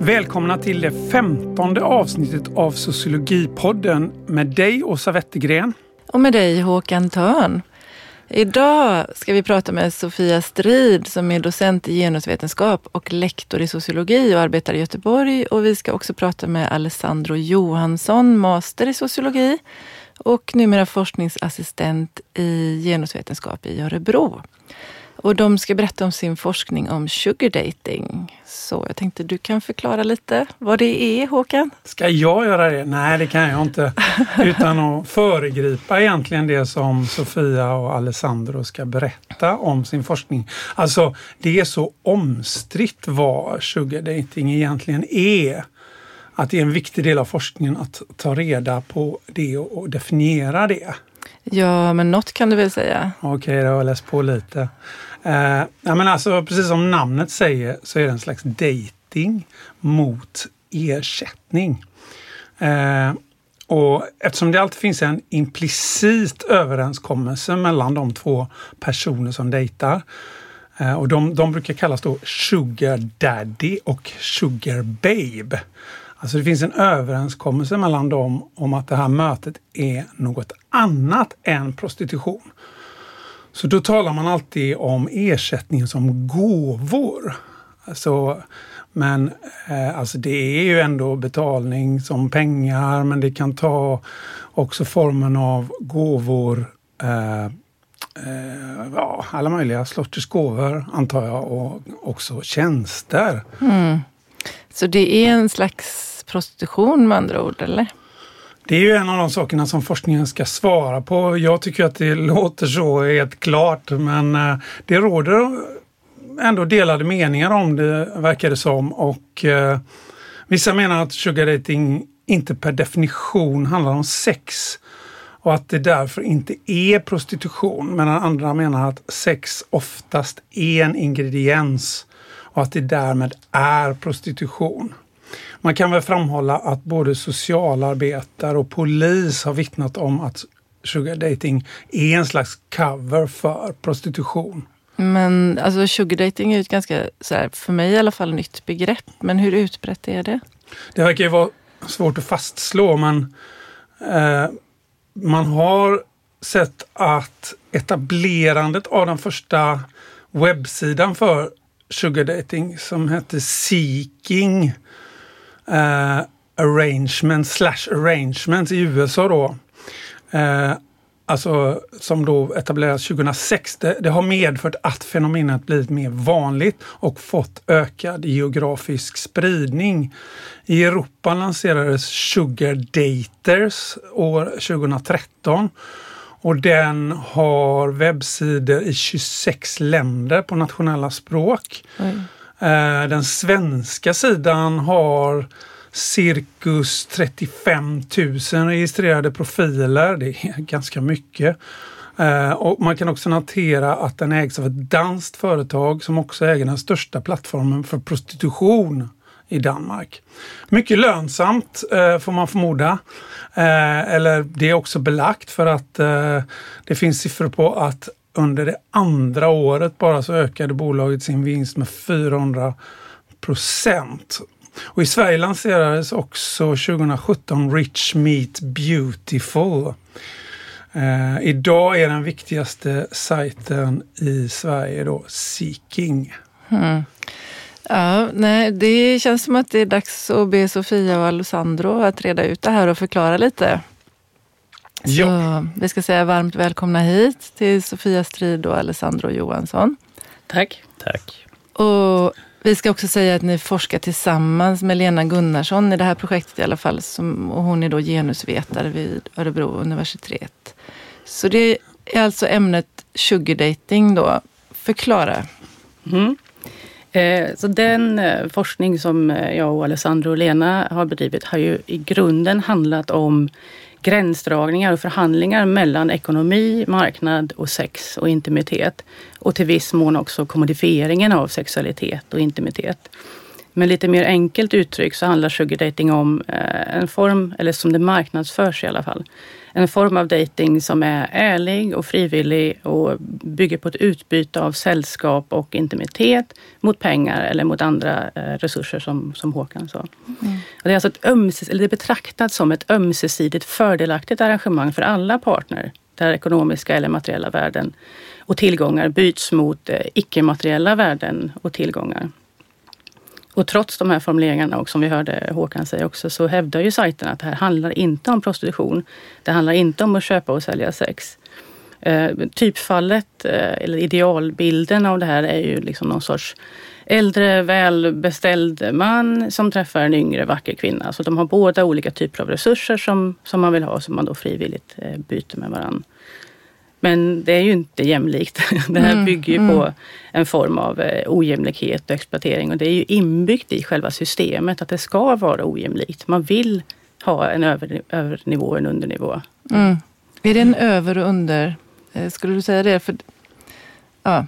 Välkomna till det femtonde avsnittet av Sociologipodden med dig Åsa Wettergren. Och med dig Håkan Törn. Idag ska vi prata med Sofia Strid som är docent i genusvetenskap och lektor i sociologi och arbetar i Göteborg. Och vi ska också prata med Alessandro Johansson, master i sociologi och numera forskningsassistent i genusvetenskap i Örebro. Och de ska berätta om sin forskning om sugar dating. Så jag tänkte du kan förklara lite vad det är Håkan? Ska jag göra det? Nej, det kan jag inte. Utan att föregripa egentligen det som Sofia och Alessandro ska berätta om sin forskning. Alltså, det är så omstritt vad sugar dating egentligen är. Att det är en viktig del av forskningen att ta reda på det och definiera det. Ja, men något kan du väl säga? Okej, okay, då har jag läst på lite. Eh, ja, men alltså, precis som namnet säger så är det en slags dating mot ersättning. Eh, och eftersom det alltid finns en implicit överenskommelse mellan de två personer som dejtar eh, och de, de brukar kallas då sugar daddy och sugar babe. Alltså det finns en överenskommelse mellan dem om att det här mötet är något annat än prostitution. Så då talar man alltid om ersättning som gåvor. Alltså, men eh, alltså det är ju ändå betalning som pengar men det kan ta också formen av gåvor eh, eh, ja, alla möjliga sorters gåvor antar jag och också tjänster. Mm. Så det är en slags prostitution med andra ord eller? Det är ju en av de sakerna som forskningen ska svara på. Jag tycker att det låter så helt klart men eh, det råder ändå delade meningar om det verkar det som och eh, vissa menar att sugar dating inte per definition handlar om sex och att det därför inte är prostitution medan andra menar att sex oftast är en ingrediens och att det därmed är prostitution. Man kan väl framhålla att både socialarbetare och polis har vittnat om att sugar dating är en slags cover för prostitution. Men alltså sugar dating är ett ganska, så här, för mig i alla fall, nytt begrepp. Men hur utbrett är det? Det verkar ju vara svårt att fastslå men eh, man har sett att etablerandet av den första webbsidan för sugar dating som hette Seeking eh, arrangement slash arrangement i USA då. Eh, alltså som då etablerades 2006. Det, det, har medfört att fenomenet blivit mer vanligt och fått ökad geografisk spridning. I Europa lanserades Sugar Daters år 2013 och den har webbsidor i 26 länder på nationella språk. Mm. Eh, den svenska sidan har cirkus 35 000 registrerade profiler. Det är ganska mycket. Eh, och man kan också notera att den ägs av ett danskt företag som också äger den största plattformen för prostitution i Danmark. Mycket lönsamt eh, får man förmoda. Eller det är också belagt för att det finns siffror på att under det andra året bara så ökade bolaget sin vinst med 400 procent. Och i Sverige lanserades också 2017 Rich Meat Beautiful. Eh, idag är den viktigaste sajten i Sverige då Seeking. Mm. Ja, nej, det känns som att det är dags att be Sofia och Alessandro att reda ut det här och förklara lite. Så ja. vi ska säga varmt välkomna hit till Sofia Strid och Alessandro Johansson. Tack. Tack. Och vi ska också säga att ni forskar tillsammans med Lena Gunnarsson i det här projektet i alla fall. Som, och hon är då genusvetare vid Örebro universitet. Så det är alltså ämnet sugar dating då. Förklara. Mm. Eh, så den eh, forskning som eh, jag och Alessandro och Lena har bedrivit har ju i grunden handlat om gränsdragningar och förhandlingar mellan ekonomi, marknad och sex och intimitet. Och till viss mån också kommodifieringen av sexualitet och intimitet. Men lite mer enkelt uttryckt så handlar sugar dating om eh, en form, eller som det marknadsförs i alla fall, en form av dating som är ärlig och frivillig och bygger på ett utbyte av sällskap och intimitet mot pengar eller mot andra eh, resurser som, som Håkan sa. Mm. Det, är alltså ett ömses, eller det betraktat som ett ömsesidigt fördelaktigt arrangemang för alla partner där ekonomiska eller materiella värden och tillgångar byts mot eh, icke-materiella värden och tillgångar. Och trots de här formuleringarna och som vi hörde Håkan säga också så hävdar ju sajten att det här handlar inte om prostitution. Det handlar inte om att köpa och sälja sex. Eh, typfallet eh, eller idealbilden av det här är ju liksom någon sorts äldre välbeställd man som träffar en yngre vacker kvinna. Så de har båda olika typer av resurser som, som man vill ha som man då frivilligt eh, byter med varandra. Men det är ju inte jämlikt. Det här mm, bygger ju mm. på en form av eh, ojämlikhet och exploatering och det är ju inbyggt i själva systemet att det ska vara ojämlikt. Man vill ha en över, övernivå och en undernivå. Mm. Är det en över och under? Eh, skulle du säga det? För, ja,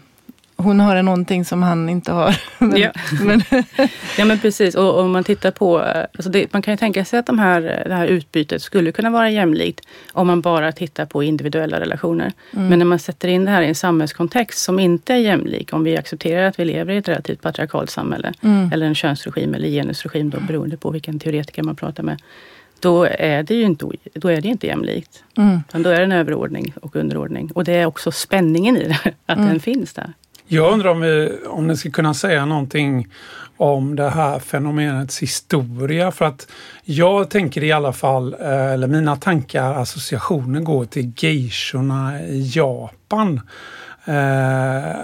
hon har någonting som han inte har. men, ja. Men. ja men precis och om man tittar på, alltså det, man kan ju tänka sig att de här, det här utbytet skulle kunna vara jämlikt om man bara tittar på individuella relationer. Mm. Men när man sätter in det här i en samhällskontext som inte är jämlik, om vi accepterar att vi lever i ett relativt patriarkalt samhälle mm. eller en könsregim eller genusregim då beroende på vilken teoretiker man pratar med då är det ju inte, då är det inte jämlikt. Mm. Då är det en överordning och underordning. Och det är också spänningen i det, att mm. den finns där. Jag undrar om, vi, om ni ska kunna säga någonting om det här fenomenets historia. För att jag tänker i alla fall, eh, eller mina tankar, associationer går till geishorna i Japan. Eh,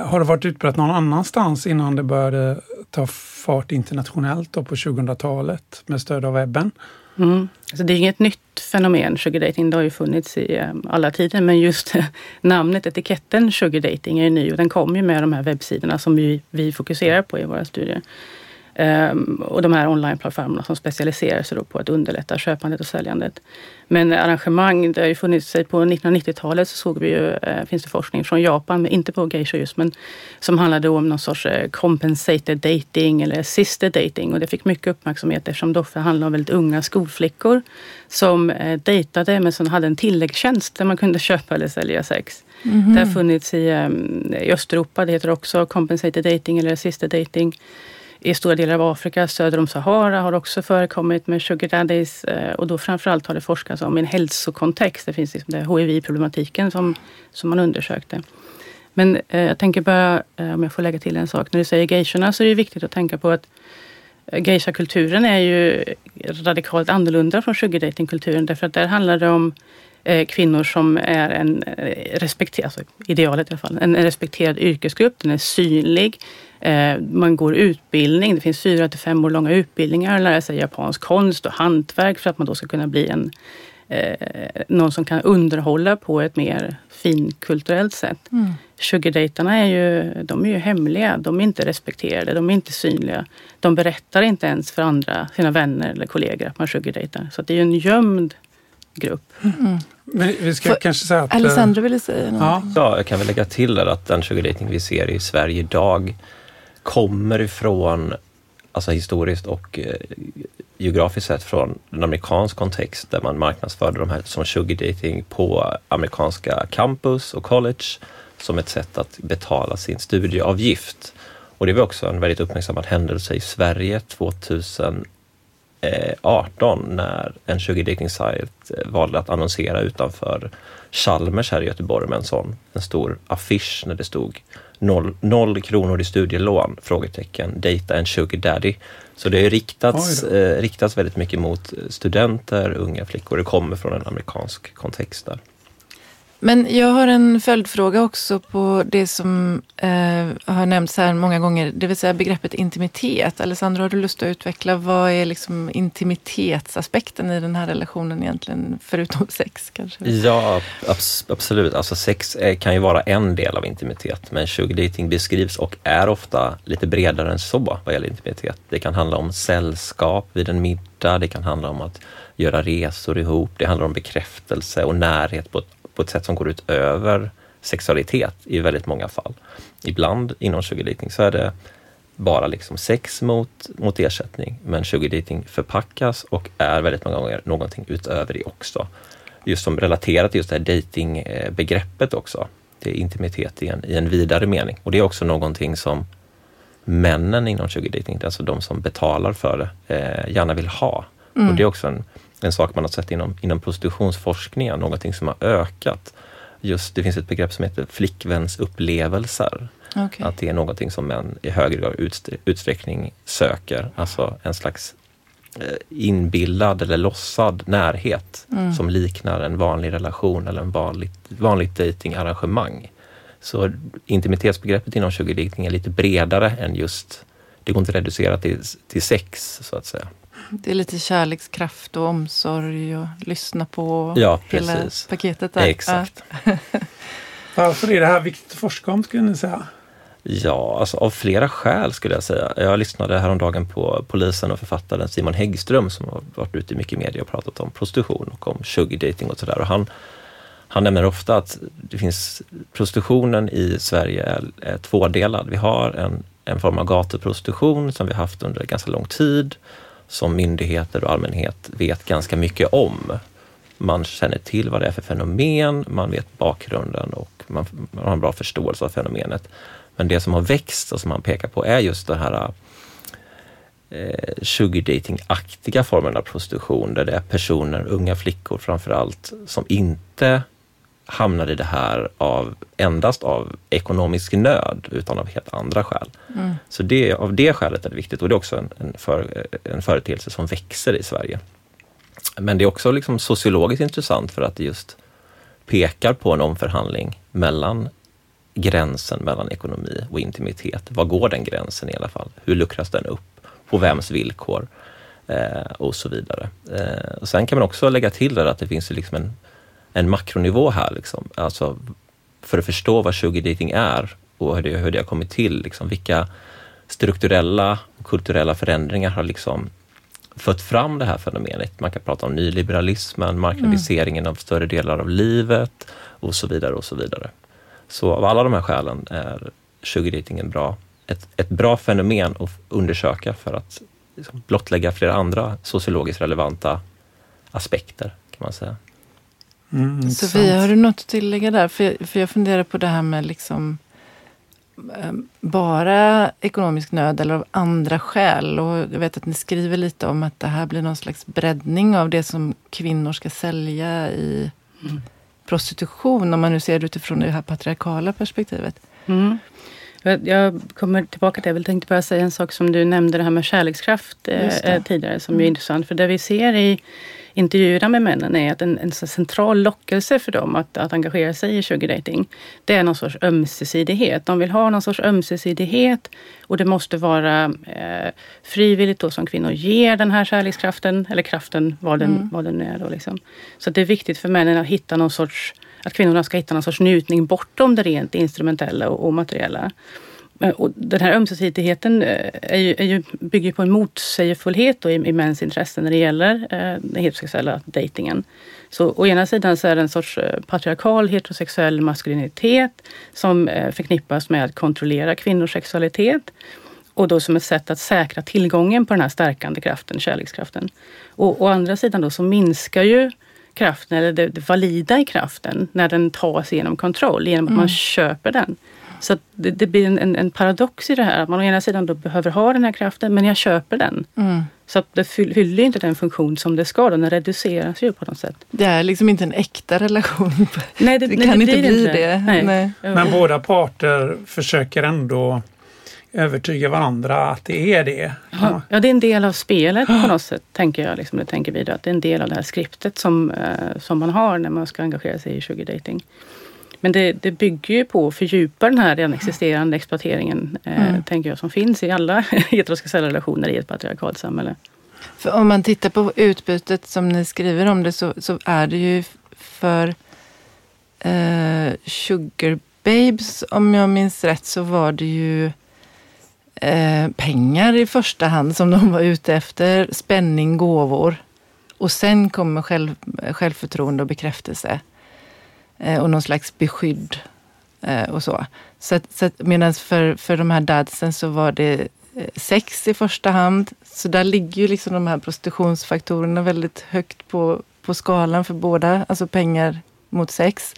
har det varit utbrett någon annanstans innan det började ta fart internationellt då på 2000-talet med stöd av webben? Mm. Alltså det är inget nytt fenomen, sugar dating. Det har ju funnits i ehm, alla tider. Men just namnet, etiketten sugar dating är ny och den kom ju med de här webbsidorna som vi, vi fokuserar på i våra studier. Um, och de här onlineplattformarna som specialiserar sig på att underlätta köpandet och säljandet. Men arrangemang, det har ju funnits på 1990-talet så såg vi ju, eh, finns det forskning från Japan, inte på geisha just, men som handlade om någon sorts eh, compensated dating eller sister dating och det fick mycket uppmärksamhet eftersom det handlade om väldigt unga skolflickor som eh, dejtade men som hade en tilläggstjänst där man kunde köpa eller sälja sex. Mm -hmm. Det har funnits i, um, i Östeuropa, det heter också compensated dating eller sister dating i stora delar av Afrika, söder om Sahara har också förekommit med sugar daddies eh, och då framförallt har det forskats om i en hälsokontext. Det finns liksom hiv-problematiken som, som man undersökte. Men eh, jag tänker bara, eh, om jag får lägga till en sak. När du säger geishorna så är det viktigt att tänka på att geishakulturen geisha-kulturen är ju radikalt annorlunda från sugardatingkulturen. därför att där handlar det om eh, kvinnor som är en respekterad, alltså idealet i alla fall, en respekterad yrkesgrupp. Den är synlig. Eh, man går utbildning. Det finns fyra till fem år långa utbildningar. Lära sig japansk konst och hantverk för att man då ska kunna bli en eh, någon som kan underhålla på ett mer finkulturellt sätt. Mm. Sugardejtarna är ju, de är ju hemliga. De är inte respekterade. De är inte synliga. De berättar inte ens för andra, sina vänner eller kollegor att man sugardejtar. Så det är ju en gömd grupp. Mm. Men vi ska för, kanske säga att... Alessandro ville säga någonting. Ja. ja, jag kan väl lägga till att den sugardating vi ser i Sverige idag kommer ifrån, alltså historiskt och eh, geografiskt sett från en amerikansk kontext där man marknadsförde de här som sugar dating på amerikanska campus och college som ett sätt att betala sin studieavgift. Och det var också en väldigt uppmärksammad händelse i Sverige 2018 när en sugar dating site eh, valde att annonsera utanför Chalmers här i Göteborg med en sån en stor affisch när det stod noll, noll kronor i studielån? Frågetecken. Data en sugar daddy. Så det är riktats, eh, riktats väldigt mycket mot studenter, unga flickor. Det kommer från en amerikansk kontext där. Men jag har en följdfråga också på det som eh, har nämnts här många gånger, det vill säga begreppet intimitet. Alessandro, har du lust att utveckla vad är liksom intimitetsaspekten i den här relationen egentligen, förutom sex kanske? Ja, abs absolut. Alltså sex är, kan ju vara en del av intimitet, men sugardating beskrivs och är ofta lite bredare än så vad gäller intimitet. Det kan handla om sällskap vid en middag, det kan handla om att göra resor ihop, det handlar om bekräftelse och närhet på ett på ett sätt som går utöver sexualitet i väldigt många fall. Ibland inom sugardating så är det bara liksom sex mot, mot ersättning. Men sugardating förpackas och är väldigt många gånger någonting utöver det också. Just som relaterat till just det här datingbegreppet också. Det är intimitet i en, i en vidare mening. Och det är också någonting som männen inom sugardating, alltså de som betalar för det, eh, gärna vill ha. Mm. Och det är också en, en sak man har sett inom, inom prostitutionsforskningen, någonting som har ökat. Just, det finns ett begrepp som heter flickvänsupplevelser. Okay. Att det är någonting som män i högre utsträckning söker, alltså en slags eh, inbillad eller låtsad närhet mm. som liknar en vanlig relation eller en vanligt, vanligt datingarrangemang. Så intimitetsbegreppet inom sugardating är lite bredare än just, det går inte att reducera till, till sex så att säga. Det är lite kärlekskraft och omsorg och lyssna på ja, hela precis. paketet där. Exakt. Varför är det här viktigt att forska om skulle ni säga? Ja, alltså av flera skäl skulle jag säga. Jag lyssnade häromdagen på polisen och författaren Simon Häggström som har varit ute mycket i media och pratat om prostitution och om sugardating och sådär. Han, han nämner ofta att det finns prostitutionen i Sverige är, är tvådelad. Vi har en, en form av gatuprostitution som vi haft under ganska lång tid som myndigheter och allmänhet vet ganska mycket om. Man känner till vad det är för fenomen, man vet bakgrunden och man, man har en bra förståelse av fenomenet. Men det som har växt och som man pekar på är just den här eh, sugardating-aktiga formen av prostitution där det är personer, unga flickor framför allt, som inte hamnar i det här av, endast av ekonomisk nöd utan av helt andra skäl. Mm. Så det, av det skälet är det viktigt och det är också en, en, för, en företeelse som växer i Sverige. Men det är också liksom sociologiskt intressant för att det just pekar på en omförhandling mellan gränsen mellan ekonomi och intimitet. Var går den gränsen i alla fall? Hur luckras den upp? På vems villkor? Eh, och så vidare. Eh, och sen kan man också lägga till där att det finns liksom en en makronivå här. Liksom. Alltså, för att förstå vad sugardating är och hur det, hur det har kommit till. Liksom, vilka strukturella och kulturella förändringar har liksom fött fram det här fenomenet. Man kan prata om nyliberalismen, marknadiseringen mm. av större delar av livet och så vidare och så vidare. Så av alla de här skälen är sugardating bra, ett, ett bra fenomen att undersöka för att liksom blottlägga flera andra sociologiskt relevanta aspekter kan man säga. Mm, Sofia, har du något att tillägga där? För jag, för jag funderar på det här med liksom eh, bara ekonomisk nöd eller av andra skäl. Och jag vet att ni skriver lite om att det här blir någon slags breddning av det som kvinnor ska sälja i mm. prostitution. Om man nu ser det utifrån det här patriarkala perspektivet. Mm. Jag kommer tillbaka till, jag tänkte bara säga en sak som du nämnde, det här med kärlekskraft eh, tidigare, som mm. är intressant. För det vi ser i intervjuerna med männen är att en, en central lockelse för dem att, att engagera sig i sugardating, det är någon sorts ömsesidighet. De vill ha någon sorts ömsesidighet och det måste vara eh, frivilligt då som kvinnor ger den här kärlekskraften, eller kraften, vad den, mm. vad den är. Då liksom. Så det är viktigt för männen att hitta någon sorts att kvinnorna ska hitta någon sorts njutning bortom det rent instrumentella och, och materiella. Eh, och den här ömsesidigheten eh, är ju, är ju, bygger på en motsägelsefullhet i, i mäns intressen när det gäller eh, den heterosexuella dejtingen. Så å ena sidan så är det en sorts eh, patriarkal heterosexuell maskulinitet som eh, förknippas med att kontrollera kvinnors sexualitet. Och då som ett sätt att säkra tillgången på den här stärkande kraften, kärlekskraften. Och å andra sidan då så minskar ju kraften, eller det, det valida i kraften, när den tas genom kontroll, genom att mm. man köper den. Så det, det, blir en, en, paradox i det här. Att man å ena sidan då behöver ha den här kraften, men jag köper den. Mm. Så att det fyller inte den funktion som det ska. Den reduceras ju på något sätt. Det är liksom inte en äkta relation. Nej, det, det kan nej, det inte bli inte. det. Nej. Nej. Men båda parter försöker ändå övertyga varandra att det är det. Ja, ja det är en del av spelet på något sätt, tänker jag. Liksom, det tänker vi då, att det är en del av det här skriptet som, eh, som man har när man ska engagera sig i sugardating. Men det, det bygger ju på att fördjupa den här redan existerande exploateringen, eh, mm. tänker jag, som finns i alla heterosexuella relationer i ett patriarkalt samhälle. För om man tittar på utbytet som ni skriver om det så, så är det ju för eh, Sugar Babes, om jag minns rätt, så var det ju eh, pengar i första hand som de var ute efter. Spänning, gåvor. Och sen kommer själv, självförtroende och bekräftelse. Eh, och någon slags beskydd eh, och så. Så, så medan för, för de här dadsen så var det eh, sex i första hand. Så där ligger ju liksom de här prostitutionsfaktorerna väldigt högt på, på skalan för båda, alltså pengar mot sex.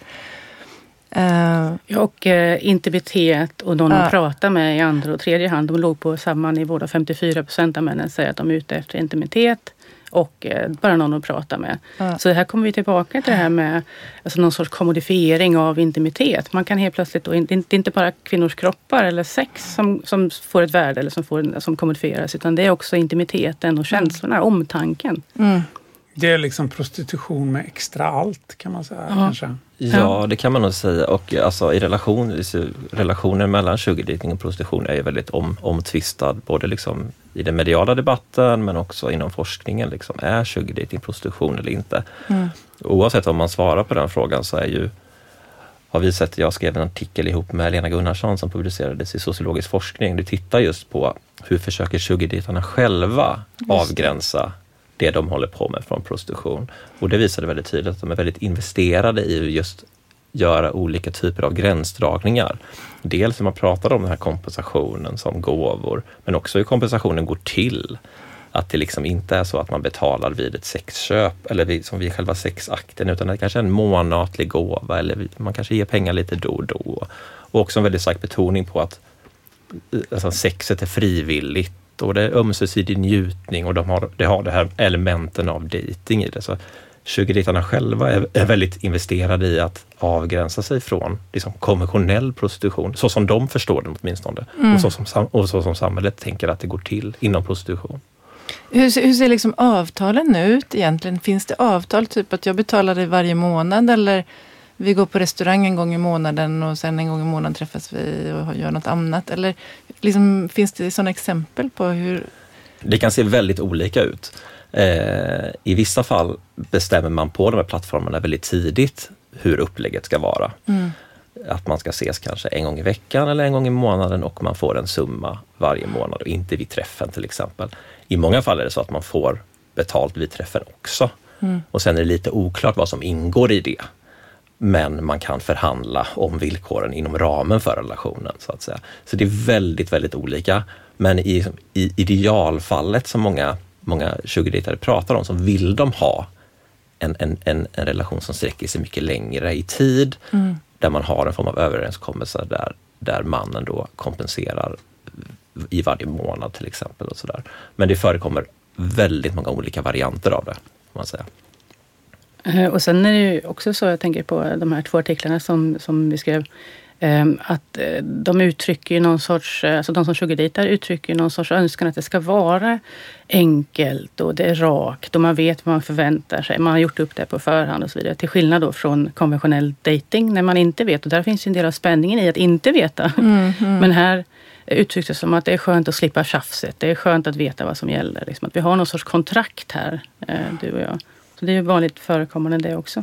Uh, och uh, intimitet och någon uh, att prata med i andra och tredje hand. De låg på samma nivå. 54 procent av männen säger att de är ute efter intimitet och uh, bara någon att prata med. Så här kommer vi tillbaka till det här med alltså någon sorts kommodifiering av intimitet. Man kan helt plötsligt, då, det är inte bara kvinnors kroppar eller sex som, som får ett värde eller som, får, som kommodifieras utan det är också intimiteten och känslorna, omtanken. Mm. Det är liksom prostitution med extra allt kan man säga. Ja. Kanske. Ja, det kan man nog säga. Och alltså, i relation, relationen mellan sugardejting och prostitution är ju väldigt om, omtvistad, både liksom i den mediala debatten men också inom forskningen. Liksom, är sugardejting prostitution eller inte? Mm. Oavsett om man svarar på den frågan så är ju har vi sett, jag skrev en artikel ihop med Lena Gunnarsson som publicerades i sociologisk forskning. Du tittar just på hur försöker sugardejtarna själva avgränsa det de håller på med från prostitution. Och det visade väldigt tydligt att de är väldigt investerade i just göra olika typer av gränsdragningar. Dels när man pratar om den här kompensationen som gåvor, men också hur kompensationen går till. Att det liksom inte är så att man betalar vid ett sexköp eller vid, som vid själva sexakten, utan det kanske är en månatlig gåva eller man kanske ger pengar lite då och då. Och också en väldigt stark betoning på att eh, alltså, sexet är frivilligt och det är ömsesidig njutning och de har, det har det här elementen av dating i det. Så sugardejtarna själva är, är, väldigt investerade i att avgränsa sig från liksom, konventionell prostitution, så som de förstår den åtminstone. Mm. Och, så som, och så som samhället tänker att det går till inom prostitution. Hur, hur ser liksom avtalen ut egentligen? Finns det avtal, typ att jag betalar dig varje månad eller vi går på restaurang en gång i månaden och sen en gång i månaden träffas vi och gör något annat? Eller liksom, finns det sådana exempel på hur... Det kan se väldigt olika ut. Eh, I vissa fall bestämmer man på de här plattformarna väldigt tidigt hur upplägget ska vara. Mm. Att man ska ses kanske en gång i veckan eller en gång i månaden och man får en summa varje månad och inte vid träffen till exempel. I många fall är det så att man får betalt vid träffen också. Mm. Och sen är det lite oklart vad som ingår i det men man kan förhandla om villkoren inom ramen för relationen. Så att säga. Så det är väldigt, väldigt olika. Men i, i idealfallet som många, många sugardejtare pratar om så vill de ha en, en, en, en, relation som sträcker sig mycket längre i tid, mm. där man har en form av överenskommelse där, där mannen då kompenserar i varje månad till exempel. och så där. Men det förekommer väldigt många olika varianter av det. Man säga. Eh, och sen är det ju också så, jag tänker på de här två artiklarna som, som vi skrev, ehm, att eh, de uttrycker någon sorts, eh, alltså de som sugardejtar uttrycker någon sorts önskan att det ska vara enkelt och det är rakt och man vet vad man förväntar sig. Man har gjort upp det på förhand och så vidare. Till skillnad då från konventionell dating när man inte vet. Och där finns ju en del av spänningen i att inte veta. Mm, mm. Men här uttrycks det som att det är skönt att slippa tjafset. Det är skönt att veta vad som gäller. Liksom att vi har någon sorts kontrakt här, du och jag. Så det är vanligt förekommande det också.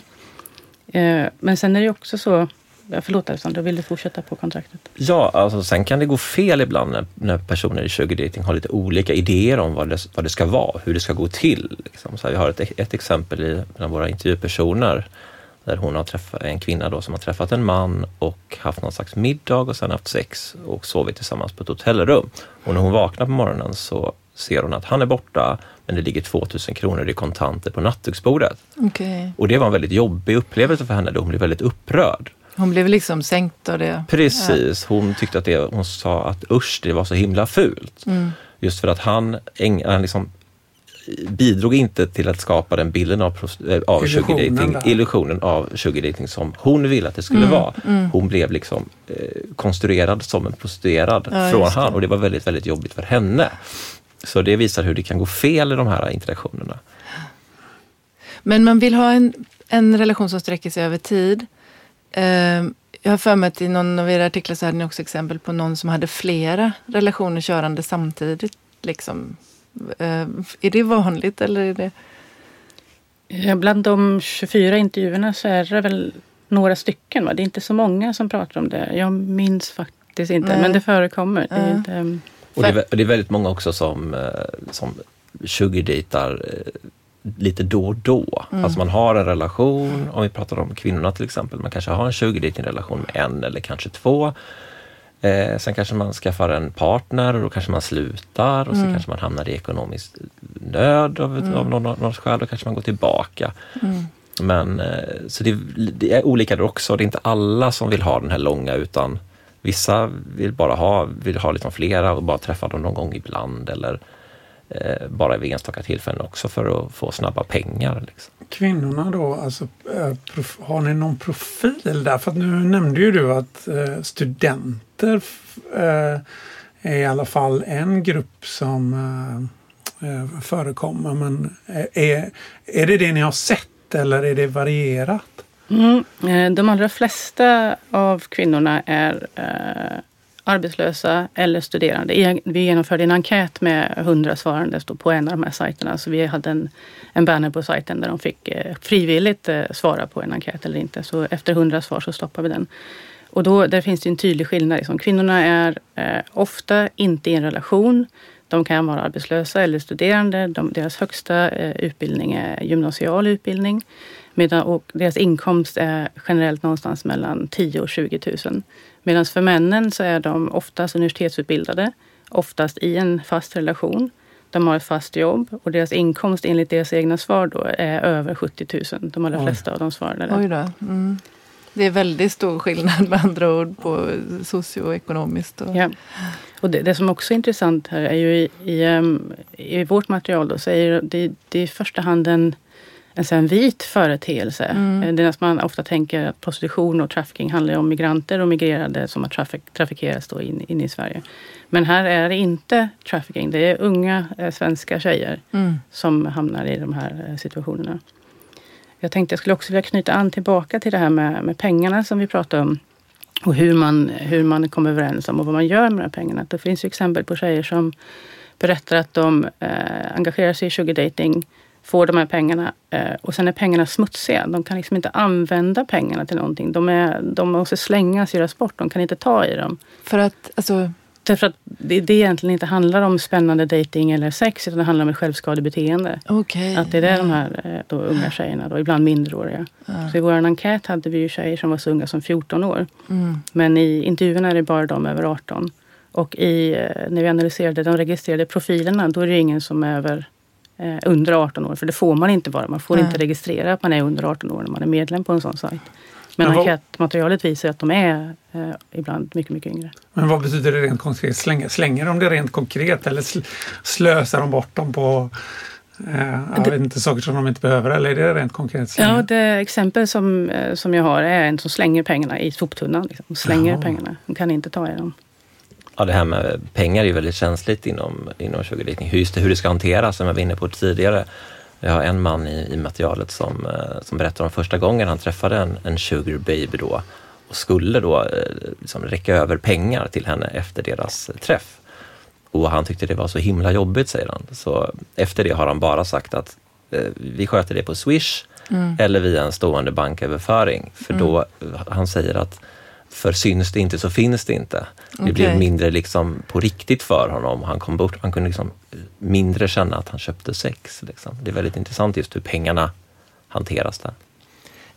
Eh, men sen är det också så Förlåt Alexander, vill du fortsätta på kontraktet? Ja, alltså sen kan det gå fel ibland när, när personer i sugardating har lite olika idéer om vad det, vad det ska vara, hur det ska gå till. Liksom. Så vi har ett, ett exempel i bland våra intervjupersoner där hon har träffat en kvinna då som har träffat en man och haft någon slags middag och sen haft sex och sovit tillsammans på ett hotellrum. Och när hon vaknar på morgonen så ser hon att han är borta men det ligger 2000 kronor i kontanter på nattduksbordet. Okay. Och det var en väldigt jobbig upplevelse för henne då hon blev väldigt upprörd. Hon blev liksom sänkt av det? Precis, hon tyckte att det, hon sa att usch, det var så himla fult. Mm. Just för att han, han liksom bidrog inte till att skapa den bilden av, eh, av illusionen, illusionen av sugardating som hon ville att det skulle mm, vara. Mm. Hon blev liksom eh, konstruerad som en prostituerad ja, från han och det var väldigt, väldigt jobbigt för henne. Så det visar hur det kan gå fel i de här interaktionerna. Men man vill ha en, en relation som sträcker sig över tid. Uh, jag har för mig att i någon av era artiklar så hade ni också exempel på någon som hade flera relationer körande samtidigt. Liksom. Uh, är det vanligt eller är det? Bland de 24 intervjuerna så är det väl några stycken. Va? Det är inte så många som pratar om det. Jag minns faktiskt inte, Nej. men det förekommer. Det är inte, och det är, det är, väldigt många också som, eh, som sugardejtar eh, lite då och då. Mm. Alltså man har en relation, om vi pratar om kvinnorna till exempel, man kanske har en sugardejting-relation med en eller kanske två. Eh, sen kanske man skaffar en partner och då kanske man slutar och Mm. så kanske man hamnar i ekonomisk nöd av, Mm. av någon, något skäl. Då kanske man går tillbaka. Mm. Men eh, så det, det är olika där också. Det är inte alla som vill ha den här långa utan vissa vill bara ha, vill ha liksom flera och bara träffa dem någon gång ibland eller eh, bara vid enstaka tillfällen också för att få snabba pengar. Liksom. Kvinnorna då, alltså, eh, prof, har ni någon profil där? För att nu nämnde ju du att eh, studenter f- eh, är i alla fall en grupp som eh, eh förekommer. Men eh, är, är det det ni har sett eller är det varierat? Mm. Eh, de allra flesta av kvinnorna är eh, arbetslösa eller studerande. Vi genomförde en enkät med 100 svarande på en av de här sajterna. Så vi hade en, en banner på sajten där de fick eh, frivilligt eh, svara på en enkät eller inte. Så efter 100 svar så stoppade vi den. Och då, där finns det en tydlig skillnad. Liksom. Kvinnorna är eh, ofta inte i en relation. De kan vara arbetslösa eller studerande. De, deras högsta eh, utbildning är gymnasial utbildning. Medan, och deras inkomst är generellt någonstans mellan 10 och 20 000. Medan för männen så är de oftast universitetsutbildade, oftast i en fast relation. De har ett fast jobb och deras inkomst enligt deras egna svar då är över 70 000. De allra Oj. flesta av dem svarade det. Oj då. Mm. Det är väldigt stor skillnad med andra ord på socioekonomiskt. Och... Ja. Och det, det som också är intressant här är ju i, i, ehm, i vårt material då, så är det, det är i första hand en, en, sån här vit företeelse. Mm. Eh, Det är man ofta tänker att prostitution och trafficking handlar om migranter och migrerade som har traffic, trafikeras då in, in i Sverige. Men här är det inte trafficking. Det är unga eh, svenska tjejer Mm. som hamnar i de här eh, situationerna. Jag tänkte jag skulle också vilja knyta an tillbaka till det här med, med pengarna som vi pratade om. Och hur man, hur man kommer överens om och vad man gör med de här pengarna. Det finns ju exempel på tjejer som berättar att de eh, engagerar sig i sugar dating, får de här pengarna eh, och sen är pengarna smutsiga. De kan liksom inte använda pengarna till någonting. De, är, de måste slängas, göras bort. De kan inte ta i dem. För att, alltså, Därför att det, det egentligen inte handlar om spännande dating eller sex utan det handlar om ett självskadebeteende. okej. Att det är det de här eh, då, unga tjejerna, då, ibland minderåriga. Ja. Så i vår enkät hade vi ju tjejer som var så unga som 14 år. Mm. Men i intervjuerna är det bara de över 18. Och i, eh, när vi analyserade de registrerade profilerna, då är det ingen som är över eh, under 18 år. För det får man inte vara. Man får Nej. inte registrera att man är under 18 år när man är medlem på en sån sajt. Men Men enkätmaterialet visar att de är eh, ibland mycket, mycket yngre. Men vad betyder det rent konkret? Slänger, slänger de det rent konkret eller sl- slösar de bort dem på eh, jag Det- vet inte, saker som de inte behöver? Eller är det rent konkret? Slänger? Ja, det exempel som, eh, som jag har är en som slänger pengarna i soptunnan. Liksom. Slänger Jaha. pengarna. De kan inte ta i dem. Ja, det här med pengar är ju väldigt känsligt inom, inom sugardating. Just det, hur det ska hanteras, som jag var inne på tidigare. Jag har en man i, i materialet som, eh, som berättar om första gången han träffade en, en sugar baby då och skulle då eh, liksom räcka över pengar till henne efter deras träff. Och han tyckte det var så himla jobbigt, säger han. Så efter det har han bara sagt att eh, vi sköter det på Swish Mm. eller via en stående banköverföring. För då, han säger att för syns det inte så finns det inte. Det Okej. blev mindre liksom på riktigt för honom. Han kom bort, han kunde liksom mindre känna att han köpte sex. Liksom. Det är väldigt intressant just hur pengarna hanteras där.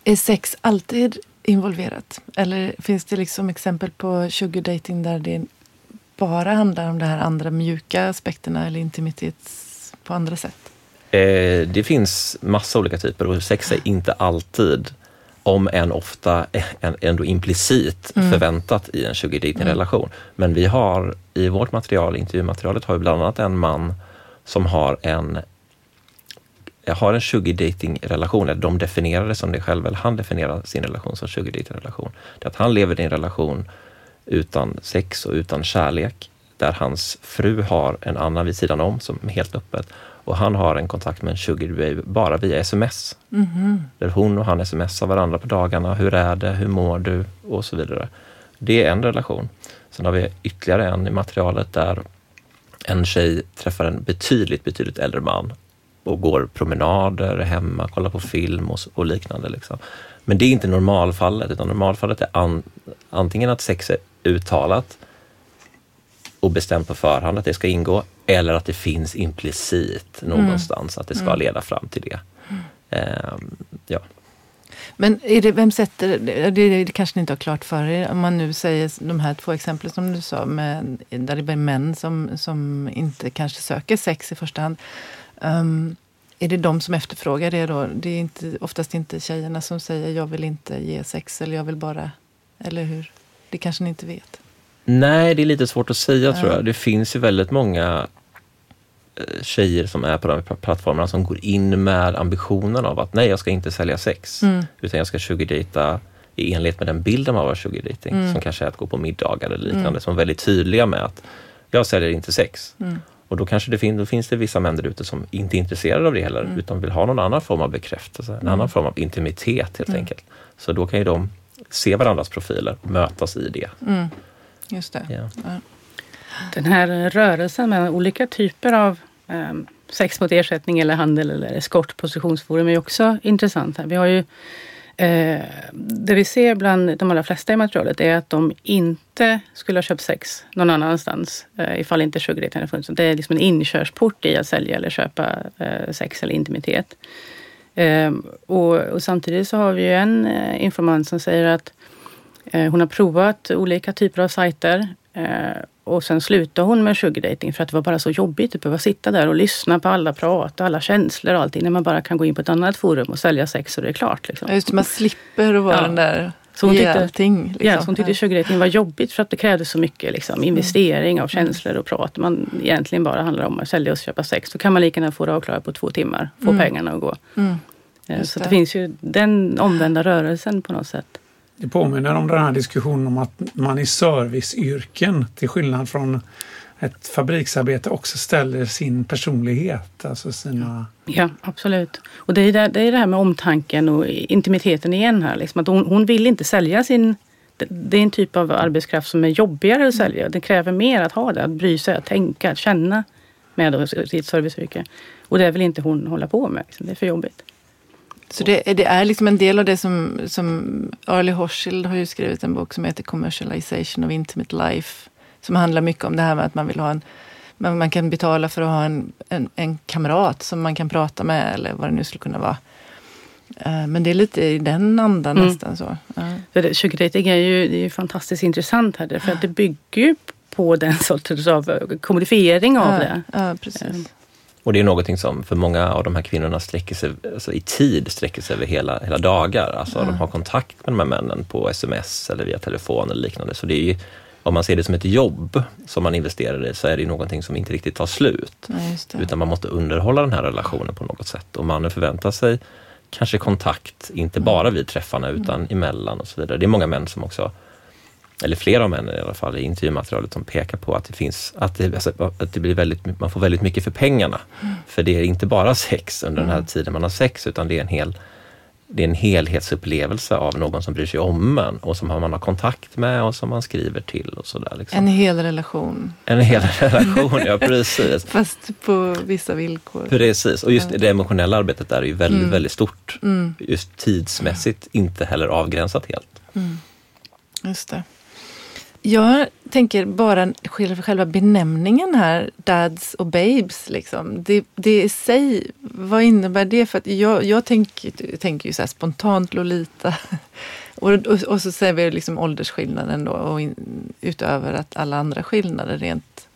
Är sex alltid involverat? Eller finns det liksom exempel på sugar dating där det bara handlar om de här andra mjuka aspekterna eller intimitet på andra sätt? Eh, det finns massa olika typer och sex är inte alltid, om än ofta, ändå implicit Mm. förväntat i en sugar dating relation. Men vi har i vårt material, intervjumaterialet, har vi bland annat en man som har en har en dating relation, eller de definierar det som det själv, eller han definierar sin relation som sugar dating relation. Det är att han lever i en relation utan sex och utan kärlek, där hans fru har en annan vid sidan om som helt öppet. Och han har en kontakt med en sugar baby bara via sms. Mhm. Där hon och han smsar varandra på dagarna. Hur är det? Hur mår du? Och så vidare. Det är en relation. Sen har vi ytterligare en i materialet där en tjej träffar en betydligt, betydligt äldre man och går promenader hemma, kollar på film och, och liknande. Liksom. Men det är inte normalfallet, utan normalfallet är an, antingen att sex är uttalat och bestämt på förhand att det ska ingå, eller att det finns implicit någonstans att det ska leda fram till det. Ehm, ja. Men är det, vem sätter, det, det kanske ni inte har klart för er, om man nu säger de här två exemplen som du sa, med, där det är män som, som inte kanske söker sex i första hand. Um, är det de som efterfrågar det då? Det är inte, oftast inte tjejerna som säger jag vill inte ge sex eller jag vill bara, eller hur? Det kanske ni inte vet? Nej, det är lite svårt att säga ja. tror jag. Det finns ju väldigt många tjejer som är på de här plattformarna som går in med ambitionen av att nej, jag ska inte sälja sex, mm. utan jag ska sugardejta i enlighet med den bilden av vad sugardating, mm. som kanske är att gå på middagar eller liknande, mm. som är väldigt tydliga med att jag säljer inte sex. Mm. Och då kanske det, fin då finns det vissa män där ute som inte är intresserade av det heller, mm. utan vill ha någon annan form av bekräftelse, en mm. annan form av intimitet helt enkelt. Så då kan ju de se varandras profiler och mötas i det. Just det. Ja. Ja. Den här rörelsen med olika typer av Ehm, sex mot ersättning eller handel eller eskort, - positionsforum är också intressant. Här. Vi har ju Eh, det vi ser bland de allra flesta i materialet är att de inte skulle ha köpt sex någon annanstans eh, ifall inte sugardating hade funnits. Det är liksom en inkörsport i att sälja eller köpa eh, sex eller intimitet. Eh, och, och, samtidigt så har vi ju en eh, informant som säger att eh, hon har provat olika typer av sajter eh, och sen slutade hon med sugardating för att det var bara så jobbigt att behöva sitta där och lyssna på alla prat och alla känslor och allting när man bara kan gå in på ett annat forum och sälja sex och det är klart. Liksom. Just man slipper att vara ja. den där så hon tyckte, allting. Liksom. Ja, så hon tyckte sugardating var jobbigt för att det krävdes så mycket liksom, investering av mm. känslor och prat. Man egentligen bara handlar om att sälja och köpa sex. Då kan man lika gärna få det avklarat på två timmar, få mm. pengarna att gå. Mm. Så det. det finns ju den omvända rörelsen på något sätt. Det påminner om den här diskussionen om att man i serviceyrken, till skillnad från ett fabriksarbete, också ställer sin personlighet. Alltså sina... Ja, absolut. Och det är det, det, är det här med omtanken och intimiteten igen här. Liksom att hon, hon vill inte sälja sin... Det är en typ av arbetskraft som är jobbigare att sälja. Det kräver mer att ha det, att bry sig, att tänka, att känna med sitt serviceyrke. Och det vill inte hon hålla på med. Liksom. Det är för jobbigt. Så det, det, är liksom en del av det som, som Arlie Hochschild har ju skrivit en bok som heter Commercialization of Intimate Life. Som handlar mycket om det här med att man vill ha en man, man kan betala för att ha en, en, en kamrat som man kan prata med eller vad det nu skulle kunna vara. Uh, men det är lite i den andan mm. nästan så. Uh. För sugar dating är ju, det är ju fantastiskt intressant här för att det bygger ju på den sortens av kommodifiering av ja, det. Ja, precis. Och det är någonting som för många av de här kvinnorna sträcker sig, alltså i tid sträcker sig över hela, hela dagar. Alltså mm. de har kontakt med de här männen på sms eller via telefon eller liknande. Så det är ju, om man ser det som ett jobb som man investerar i så är det ju någonting som inte riktigt tar slut. Ja, Utan man måste underhålla den här relationen på något sätt. Och mannen förväntar sig kanske kontakt, inte bara vid träffarna utan mm. emellan och så vidare. Det är många män som också eller flera av männen i alla fall i intervjumaterialet som pekar på att det finns, att det, alltså, att det blir väldigt, man får väldigt mycket för pengarna. Mm. För det är inte bara sex under mm. den här tiden man har sex utan det är en hel det är en helhetsupplevelse av någon som bryr sig om en och som man har kontakt med och som man skriver till och sådär. Liksom. En hel relation. En hel relation, ja precis. Fast på vissa villkor. Precis, och just det emotionella arbetet där är ju väldigt, mm. väldigt stort. Mm. Just tidsmässigt inte heller avgränsat helt. Mm. Just det. Jag tänker bara själva benämningen här, dads och babes. Liksom. Det, det i sig, vad innebär det? För att jag, jag tänker, tänker ju så spontant Lolita. Och, och, och, så säger vi liksom åldersskillnaden då, och in, utöver att alla andra skillnader rent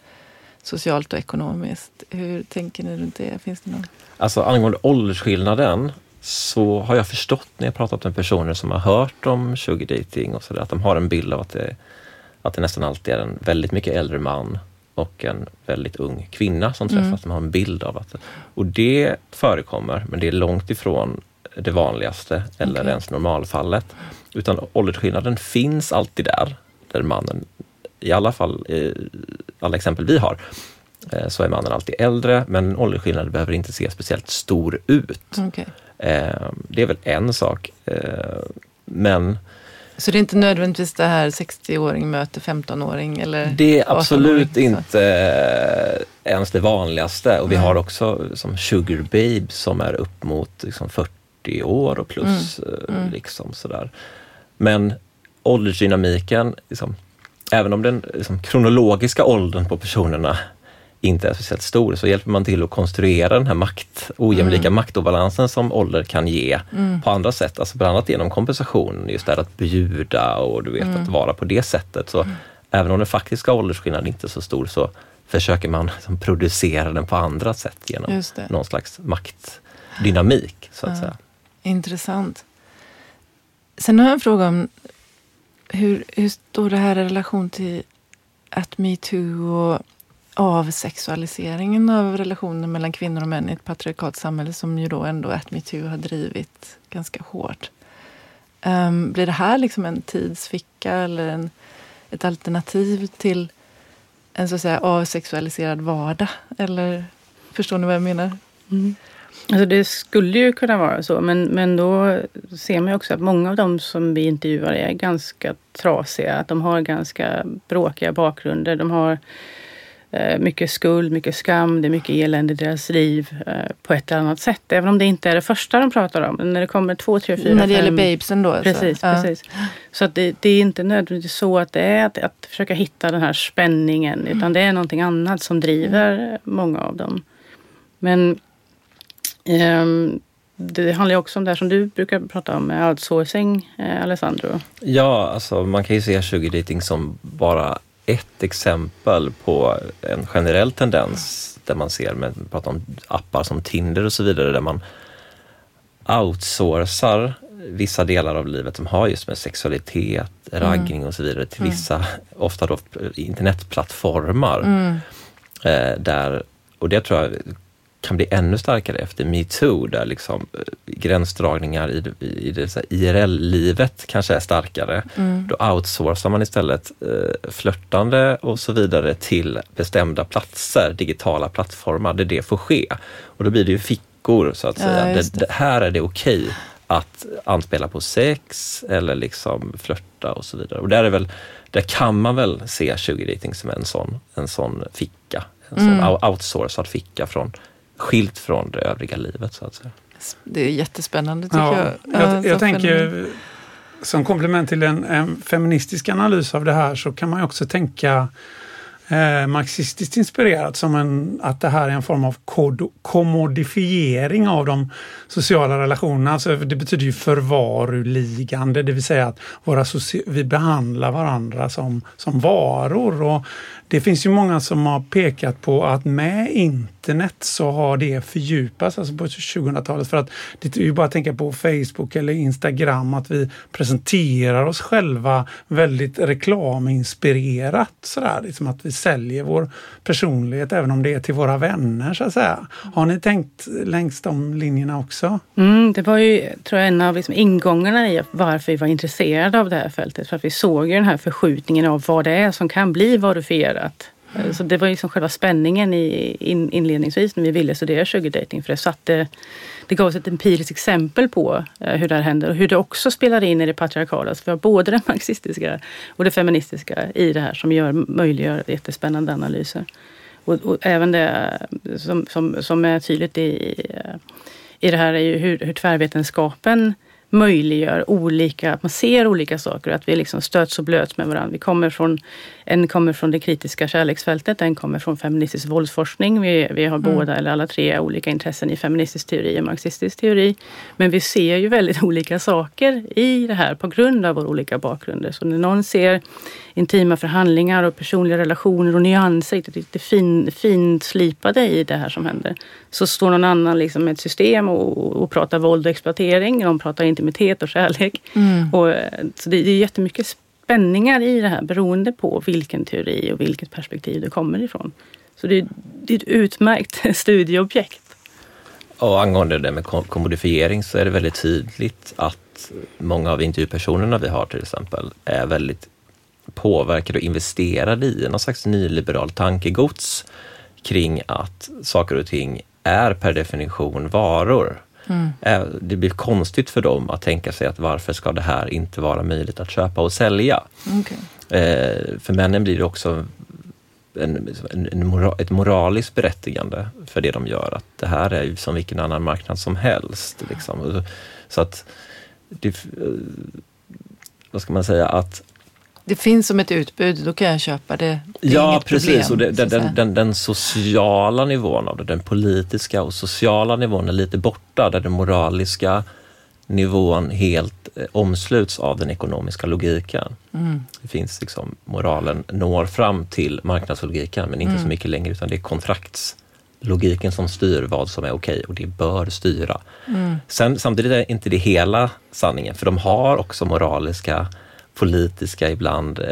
socialt och ekonomiskt. Hur tänker ni runt det? Finns det någon? Alltså angående åldersskillnaden så har jag förstått när jag pratat med personer som har hört om sugardating och sådär, att de har en bild av att det att det nästan alltid är en väldigt mycket äldre man och en väldigt ung kvinna som träffas. Mm. De har en bild av att... Och det förekommer, men det är långt ifrån det vanligaste eller okay. ens normalfallet. Utan åldersskillnaden finns alltid där, där mannen, i alla fall i alla exempel vi har, eh, så är mannen alltid äldre, men åldersskillnaden behöver inte se speciellt stor ut. Okay. Eh, det är väl en sak. Eh, men så det är inte nödvändigtvis det här 60-åring möter 15-åring? Eller det är absolut inte äh, ens det vanligaste. Och vi har också som sugar babe som är upp mot liksom 40 år och plus. Mm. Eh, mm. Liksom sådär. Men åldersdynamiken, liksom, även om den liksom, kronologiska åldern på personerna inte är speciellt stor, så hjälper man till att konstruera den här makt, ojämlika mm. maktobalansen som ålder kan ge mm. på andra sätt. Alltså bland annat genom kompensation, just det att bjuda och du vet mm. att vara på det sättet. Så mm. även om den faktiska åldersskillnaden inte är så stor så försöker man liksom producera den på andra sätt genom någon slags maktdynamik. Så att ja. säga. Intressant. Sen har jag en fråga om hur, hur står det här i relation till att metoo och avsexualiseringen av relationen mellan kvinnor och män i ett patriarkalt samhälle som ju då ändå att metoo har drivit ganska hårt. Um, blir det här liksom en tidsficka eller en, ett alternativ till en så att säga avsexualiserad vardag? Eller förstår ni vad jag menar? Mm. Alltså det skulle ju kunna vara så, men, men då ser man ju också att många av dem som vi intervjuar är ganska trasiga. Att de har ganska bråkiga bakgrunder. De har mycket skuld, mycket skam, det är mycket elände i deras liv eh, på ett eller annat sätt. Även om det inte är det första de pratar om. Men när det kommer två, tre, fyra, När det fem, gäller babesen då? Precis, så. precis. Ja. Så att det, det, är inte nödvändigtvis så att det är att, att försöka hitta den här spänningen. Mm. Utan det är någonting annat som driver mm. många av dem. Men Ehm, det handlar ju också om det som du brukar prata om, med outsourcing, eh, Alessandro. Ja, alltså man kan ju se sugardating som bara ett exempel på en generell tendens där man ser, med, pratar om appar som Tinder och så vidare, där man outsourcar vissa delar av livet som har just med sexualitet, raggning mm. och så vidare till mm. vissa, mm. ofta då internetplattformar. Mm. Eh, där, och det tror jag kan bli ännu starkare efter metoo där liksom eh, gränsdragningar i, i, i IRL-livet kanske är starkare. Mm. Då outsourcar man istället eh, flörtande och så vidare till bestämda platser, digitala plattformar där det får ske. Och då blir det ju fickor så att ja, säga. Det, det. här är det okej okay att anspela på sex eller liksom flörta och så vidare. Och där, är väl, där kan man väl se 20 dating som en sån, en sån ficka, en sån mm. outsourcad ficka från skilt från det övriga livet så att säga. Det är jättespännande tycker ja, jag. Jag, jag tänker som komplement till en, en, feministisk analys av det här så kan man också tänka eh, marxistiskt inspirerat som en, att det här är en form av kod, kommodifiering av de sociala relationerna. Alltså det betyder ju förvaruligande, det vill säga att våra vi behandlar varandra som, som varor. Och det finns ju många som har pekat på att med internet så har det fördjupats, alltså på 2000-talet. För att det är ju bara att tänka på Facebook eller Instagram, att vi presenterar oss själva väldigt reklaminspirerat. Sådär, liksom att vi säljer vår personlighet även om det är till våra vänner så att säga. Har ni tänkt längs de linjerna också? Mm, det var ju, tror jag, en av liksom ingångarna i varför vi var intresserade av det här fältet. För att vi såg ju den här förskjutningen av vad det är som kan bli varufierat Eh, så det var liksom själva spänningen i, in, inledningsvis när vi ville studera sugardating. För det, satte, det gav oss ett empiriskt exempel på eh, hur det här händer och hur det också spelar in i det patriarkala. Så vi har både det marxistiska och det feministiska i det här som gör, möjliggör jättespännande analyser. Och, och även det eh, som, som, som är tydligt i, i det här är ju hur, hur tvärvetenskapen möjliggör olika, att man ser olika saker och att vi liksom stöts och blöts med varandra. Vi kommer från, en kommer från det kritiska kärleksfältet, en kommer från feministisk våldsforskning. Vi, vi har mm. båda eller alla tre olika intressen i feministisk teori och marxistisk teori. Men vi ser ju väldigt olika saker i det här på grund av våra olika bakgrunder. Så när någon ser intima förhandlingar och personliga relationer och nyanser, lite fin, finslipade i det här som händer. Så står någon annan liksom med ett system och, och pratar våld och exploatering. De pratar intimitet och kärlek. Mm. Och, så det, det är jättemycket spänningar i det här beroende på vilken teori och vilket perspektiv det kommer ifrån. Så det, det är ett utmärkt studieobjekt. Och angående det med kommodifiering så är det väldigt tydligt att många av intervjupersonerna vi har till exempel är väldigt påverkade och investerade i någon slags nyliberal tankegods kring att saker och ting är per definition varor. Mm. Det blir konstigt för dem att tänka sig att varför ska det här inte vara möjligt att köpa och sälja? Okay. Eh, för männen blir det också en, en, moral, ett moraliskt berättigande för det de gör. Att det här är som vilken annan marknad som helst. Liksom. Så att, det, eh, vad ska man säga, att Det finns som ett utbud, då kan jag köpa det. det ja, precis. Problem, och det, den, den, den sociala nivån av det, den politiska och sociala nivån är lite borta, där den moraliska nivån helt eh, omsluts av den ekonomiska logiken. Mm. Det finns liksom, moralen når fram till marknadslogiken, men inte så mycket längre, utan det är kontraktslogiken som styr vad som är okej och det bör styra. Sen, samtidigt är inte det hela sanningen, för de har också moraliska, politiska ibland eh,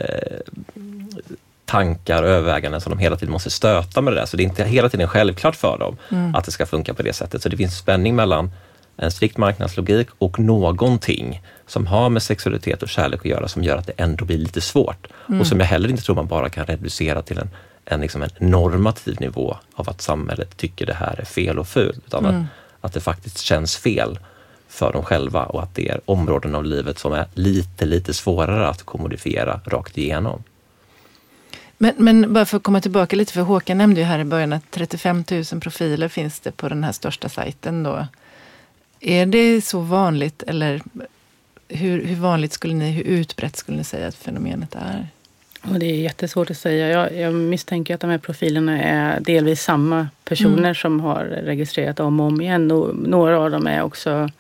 tankar och överväganden som de hela tiden måste stöta med det där. Så det är inte hela tiden självklart för dem att det ska funka på det sättet. Så det finns spänning mellan en strikt marknadslogik och någonting som har med sexualitet och kärlek att göra som gör att det ändå blir lite svårt. Och som jag heller inte tror man bara kan reducera till en, en, liksom en normativ nivå av att samhället tycker det här är fel och fult. Utan att, att det faktiskt känns fel för dem själva och att det är områden av livet som är lite, lite svårare att kommodifiera rakt igenom. Men, men bara för att komma tillbaka lite, för Håkan nämnde ju här i början att 35 000 profiler finns det på den här största sajten då. Är det så vanligt eller hur, hur vanligt skulle ni, hur utbrett skulle ni säga att fenomenet är? Och det är jättesvårt att säga. Jag, jag misstänker att de här profilerna är delvis samma personer som har registrerat om och om igen. Och några av dem är också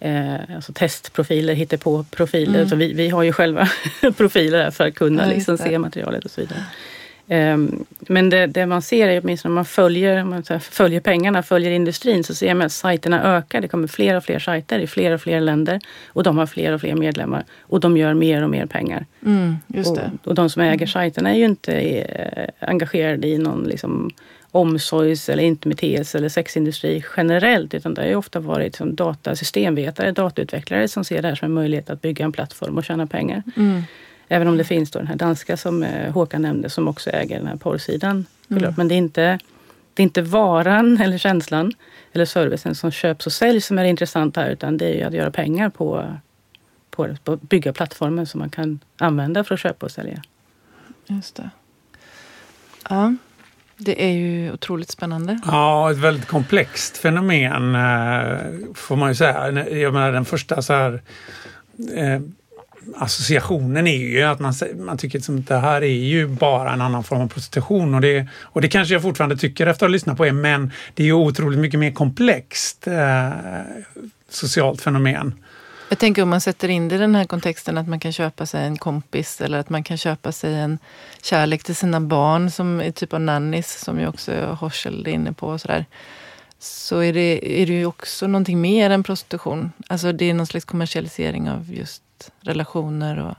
eh, alltså testprofiler, hittepå-profiler. Mm. Så vi, vi har ju själva profiler för att kunna Ja, liksom se materialet och så vidare. Ehm, men det, det man ser är åtminstone om man följer, om man följer pengarna, följer industrin så ser man att sajterna ökar. Det kommer fler och fler sajter i fler och fler länder och de har fler och fler medlemmar och de gör mer och mer pengar. Mm, Och, och de som äger sajterna är ju inte eh, engagerade i någon liksom, omsorgs eller intimitets eller sexindustri generellt utan det har ju ofta varit som datasystemvetare, datautvecklare som ser det här som en möjlighet att bygga en plattform och tjäna pengar. Mm. Även om det finns då den här danska som eh, Håkan nämnde som också äger den här porrsidan. Mm. Men det är, inte, det är inte varan eller känslan eller servicen som köps och säljs som är intressant här utan det är ju att göra pengar på, på, på att bygga plattformar som man kan använda för att köpa och sälja. Just det. Ja, det är ju otroligt spännande. Ja, ett väldigt komplext fenomen eh, får man ju säga. Jag menar den första så här eh, associationen är ju att man, man tycker liksom att det här är ju bara en annan form av prostitution och det, och det kanske jag fortfarande tycker efter att ha lyssnat på er men det är ju otroligt mycket mer komplext eh, socialt fenomen. Jag tänker om man sätter in det i den här kontexten att man kan köpa sig en kompis eller att man kan köpa sig en kärlek till sina barn som är typ av nannies som ju också Horschel är inne på och sådär. Så är det, är det ju också någonting mer än prostitution. Alltså det är någon slags kommersialisering av just relationer och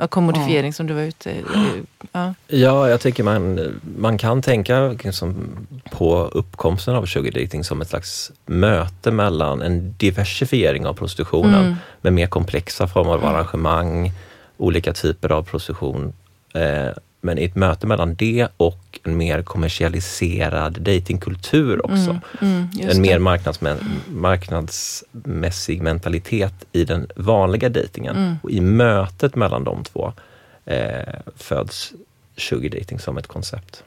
ja, kommodifiering som du var ute i. Ja. Ja, jag tycker man, man kan tänka liksom på uppkomsten av sugardating som ett slags möte mellan en diversifiering av prostitutionen Mm. med mer komplexa former av arrangemang, olika typer av prostitution. Eh, men i ett möte mellan det och en mer kommersialiserad datingkultur också. Mm, mm, en mer marknadsmä- marknadsmässig mentalitet i den vanliga dejtingen. Mm. Och i mötet mellan de två eh, föds sugar dating som ett koncept.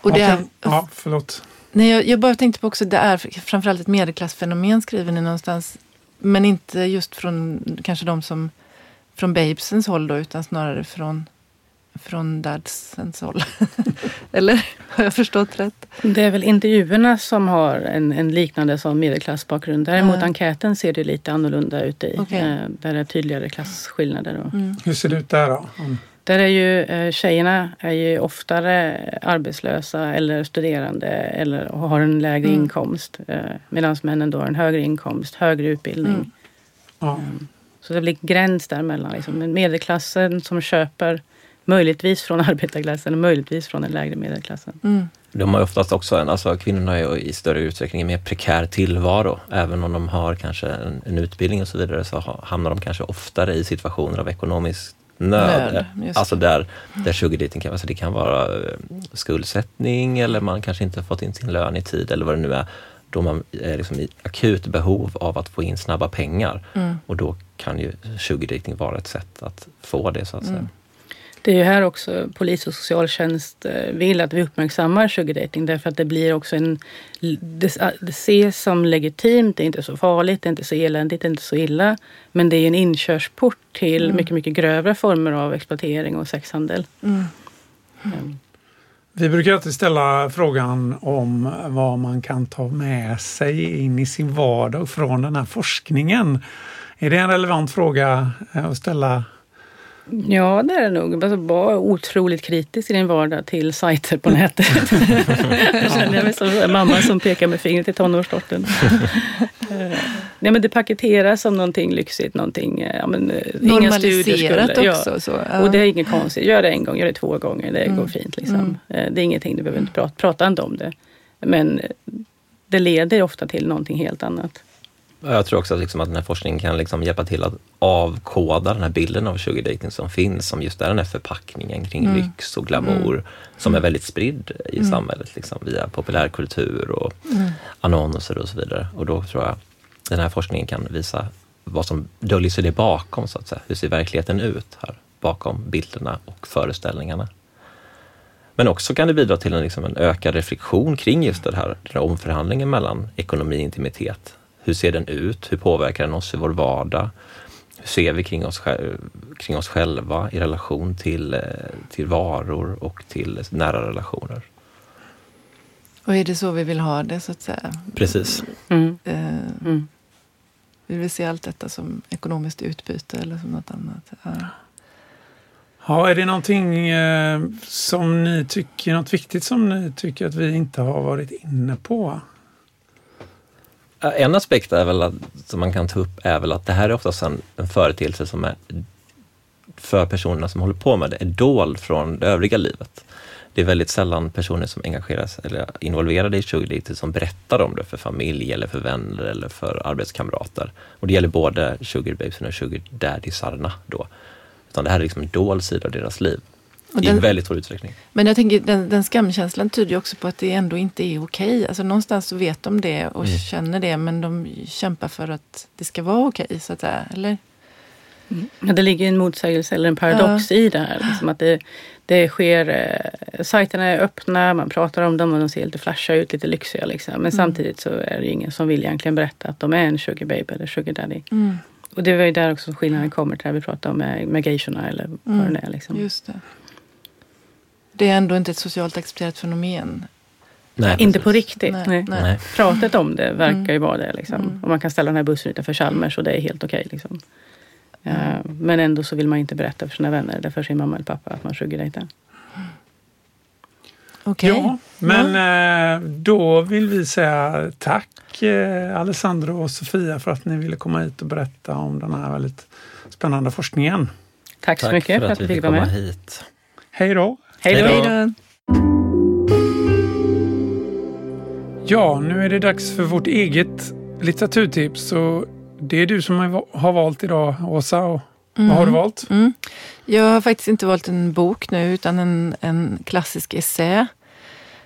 Och det är. Ja, förlåt. Nej, jag, jag bara tänkte på också, det är framförallt ett medelklassfenomen skriver ni någonstans. Men inte just från kanske de som från babesens håll då, utan snarare från, från dadsens håll. Eller har jag förstått rätt? Det är väl intervjuerna som har en, en liknande som medelklassbakgrund. Däremot Ja. enkäten ser det lite annorlunda ut i. Okej. Eh, där är tydligare klasskillnader. Och. Hur ser det ut där då? Mm. Där är ju eh, tjejerna är ju oftare arbetslösa eller studerande eller har en lägre Mm. inkomst. Eh, Medan männen då har en högre inkomst, högre utbildning. Mm. Ja. Så det blir gräns där mellan liksom, en medelklassen som köper möjligtvis från arbetarklassen och möjligtvis från den lägre medelklassen. Mm. De har ju oftast också en, alltså kvinnorna är i större utsträckning en mer prekär tillvaro. Även om de har kanske en, en utbildning och så vidare så ha, hamnar de kanske oftare i situationer av ekonomisk nöd. Nöd, alltså där, där sugar dating kan, alltså det kan vara eh, skuldsättning eller man kanske inte har fått in sin lön i tid eller vad det nu är. Då man är liksom i akut behov av att få in snabba pengar. Mm. Och då kan ju sugar dating vara ett sätt att få det så att säga. Mm. Det är ju här också polis och socialtjänst eh, vill att vi uppmärksammar sugardating därför att det blir också en... Det, det ses som legitimt, det är inte så farligt, det är inte så eländigt, det är inte så illa. Men det är en inkörsport till mm. mycket, mycket grövre former av exploatering och sexhandel. Mm. Mm. Vi brukar alltid ställa frågan om vad man kan ta med sig in i sin vardag från den här forskningen. Är det en relevant fråga eh, att ställa Ja, det är det nog. Alltså, var otroligt kritisk i din vardag till sajter på nätet. jag känner mig som mamma som pekar med fingret till tonårsdottern. Eh, nej, men det paketeras som någonting lyxigt, någonting... Eh, ja, men, eh, Normaliserat också. Ja. Så, ja. Och det är inget konstigt. Gör det en gång, gör det två gånger. Det mm. går fint. Liksom. Mm. Det är ingenting, du behöver inte prata, prata inte om det. Men det leder ofta till någonting helt annat. Jag tror också att, liksom att den här forskningen kan liksom hjälpa till att avkoda den här bilden av sugardating som finns, som just är den här förpackningen kring mm. lyx och glamour mm. som är väldigt spridd i mm. samhället liksom, via populärkultur och mm. annonser och så vidare. Och då tror jag den här forskningen kan visa vad som döljer sig det bakom, så att säga. Hur ser verkligheten ut här bakom bilderna och föreställningarna? Men också kan det bidra till en, liksom, en ökad reflektion kring just det här, den här omförhandlingen mellan ekonomi och intimitet hur ser den ut? Hur påverkar den oss i vår vardag? Hur ser vi kring oss, kring oss själva i relation till, eh, till varor och till nära relationer? Och är det så vi vill ha det, så att säga? Precis. Mm. Eh, mm. Vi vill se allt detta som ekonomiskt utbyte eller som något annat. Ja. Ja, är det någonting eh, som ni tycker, något viktigt som ni tycker att vi inte har varit inne på? Eh, en aspekt är väl att, som man kan ta upp är väl att det här är oftast en, en företeelse som är för personerna som håller på med det, är dold från det övriga livet. Det är väldigt sällan personer som engageras eller är involverade i sugardating som berättar om det för familj eller för vänner eller för arbetskamrater. Och det gäller både sugarbabesen och sugardaddysarna då. Utan det här är liksom en dold sida av deras liv. Och I väldigt stor utsträckning. Men jag tänker den, den skamkänslan tyder ju också på att det ändå inte är okej. Alltså någonstans så vet de det och mm. känner det men de kämpar för att det ska vara okej så att säga. Eller? Mm. Det ligger en motsägelse eller en paradox ja. i det här. Liksom att det, det sker, eh, sajterna är öppna, man pratar om dem och de ser lite flasha ut, lite lyxiga. Liksom. Men mm. samtidigt så är det ingen som vill egentligen berätta att de är en sugar baby eller sugar daddy. Mm. Och det var ju där också skillnaden kommer till det vi pratade om med, med geishorna eller vad mm. det är. Liksom. Just det det är ändå inte ett socialt accepterat fenomen. Nej, inte på riktigt. Nej, nej. Nej. Pratet om det verkar mm. ju vara det. Liksom. Mm. Och man kan ställa den här bussen utanför Chalmers och det är helt okej. Okay, liksom. mm. uh, men ändå så vill man inte berätta för sina vänner eller för sin mamma eller pappa att man sugardejtar. Okej. Okay. Ja, men ja. Eh, då vill vi säga tack eh, Alessandro och Sofia för att ni ville komma hit och berätta om den här väldigt spännande forskningen. Tack så tack mycket för att, vi fick komma hit. Hej då! Hej då! Ja, nu är det dags för vårt eget litteraturtips. Så det är du som har valt idag, Åsa. Och mm. Vad har du mm. valt? Mm. Jag har faktiskt inte valt en bok nu, utan en, en klassisk essä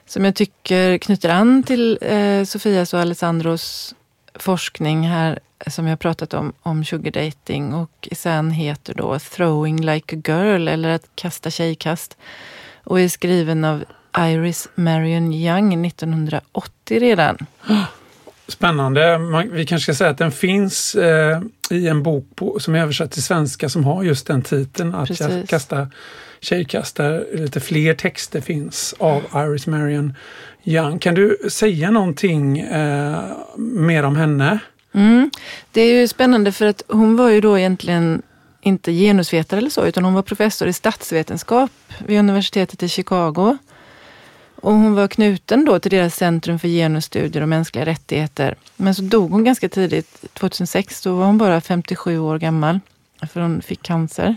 som jag tycker knyter an till eh, Sofias och Alessandros forskning här som jag pratat om, om sugar dating och essän heter då Throwing like a girl eller att kasta tjejkast och är skriven av Iris Marion Young 1980 redan. Spännande. vi kanske ska säga att den finns eh, i en bok på, som är översatt till svenska som har just den titeln. Att Precis. kasta tjejkast där lite fler texter finns av Iris Marion Young. Kan du säga någonting eh, mer om henne? Mm. Det är ju spännande för att hon var ju då egentligen inte genusvetare eller så, utan hon var professor i statsvetenskap vid universitetet i Chicago. Och hon var knuten då till deras centrum för genusstudier och mänskliga rättigheter. Men så dog hon ganska tidigt, 2006. Då var hon bara 57 år gammal, för hon fick cancer.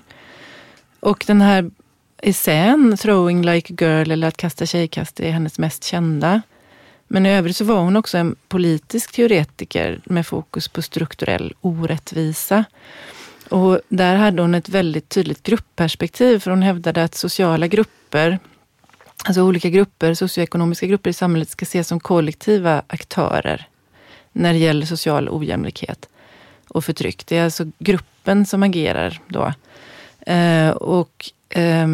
Och den här essän, Throwing like a girl eller Att kasta tjejkast, är hennes mest kända. Men i övrigt så var hon också en politisk teoretiker med fokus på strukturell orättvisa. Och där hade hon ett väldigt tydligt gruppperspektiv, för hon hävdade att sociala grupper, alltså olika grupper, socioekonomiska grupper i samhället ska ses som kollektiva aktörer när det gäller social ojämlikhet och förtryck. Det är alltså gruppen som agerar då. Eh, och eh,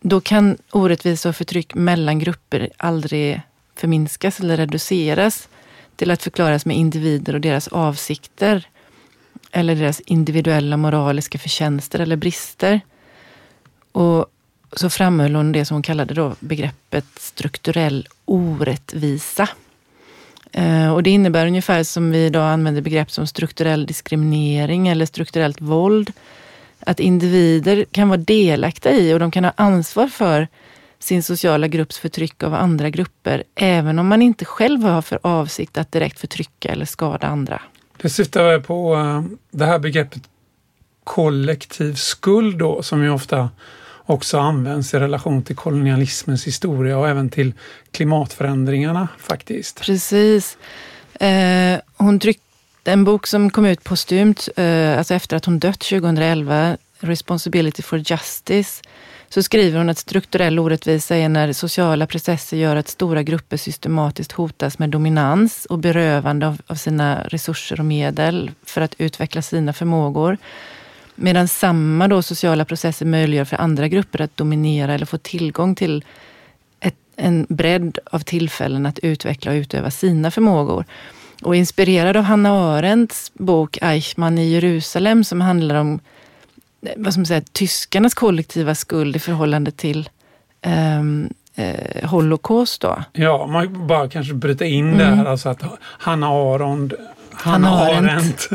då kan orättvisa och förtryck mellan grupper aldrig förminskas eller reduceras till att förklaras med individer och deras avsikter eller deras individuella moraliska förtjänster eller brister. Och så framhöll hon det som hon kallade då begreppet strukturell orättvisa. Eh, och det innebär ungefär som vi idag använder begrepp som strukturell diskriminering eller strukturellt våld. Att individer kan vara delaktiga i och de kan ha ansvar för sin sociala grupps förtryck av andra grupper, även om man inte själv har för avsikt att direkt förtrycka eller skada andra. Det syftar på eh, det här begreppet kollektiv skuld då, som ju ofta också används i relation till kolonialismens historia och även till klimatförändringarna faktiskt. Precis. Eh, hon tryckte en bok som kom ut postumt, eh, alltså efter att hon dött 2011, Responsibility for Justice, så skriver hon att strukturell orättvisa är när sociala processer gör att stora grupper systematiskt hotas med dominans och berövande av, av sina resurser och medel för att utveckla sina förmågor. Medan samma då sociala processer möjliggör för andra grupper att dominera eller få tillgång till ett, en bredd av tillfällen att utveckla och utöva sina förmågor. Och inspirerad av Hanna Arendts bok Eichmann i Jerusalem som handlar om vad ska man säga, tyskarnas kollektiva skuld i förhållande till um, eh, Holocaust. Då. Ja, man bara kanske bryta in mm. där, alltså att Hanna Arond Hanna Arendt,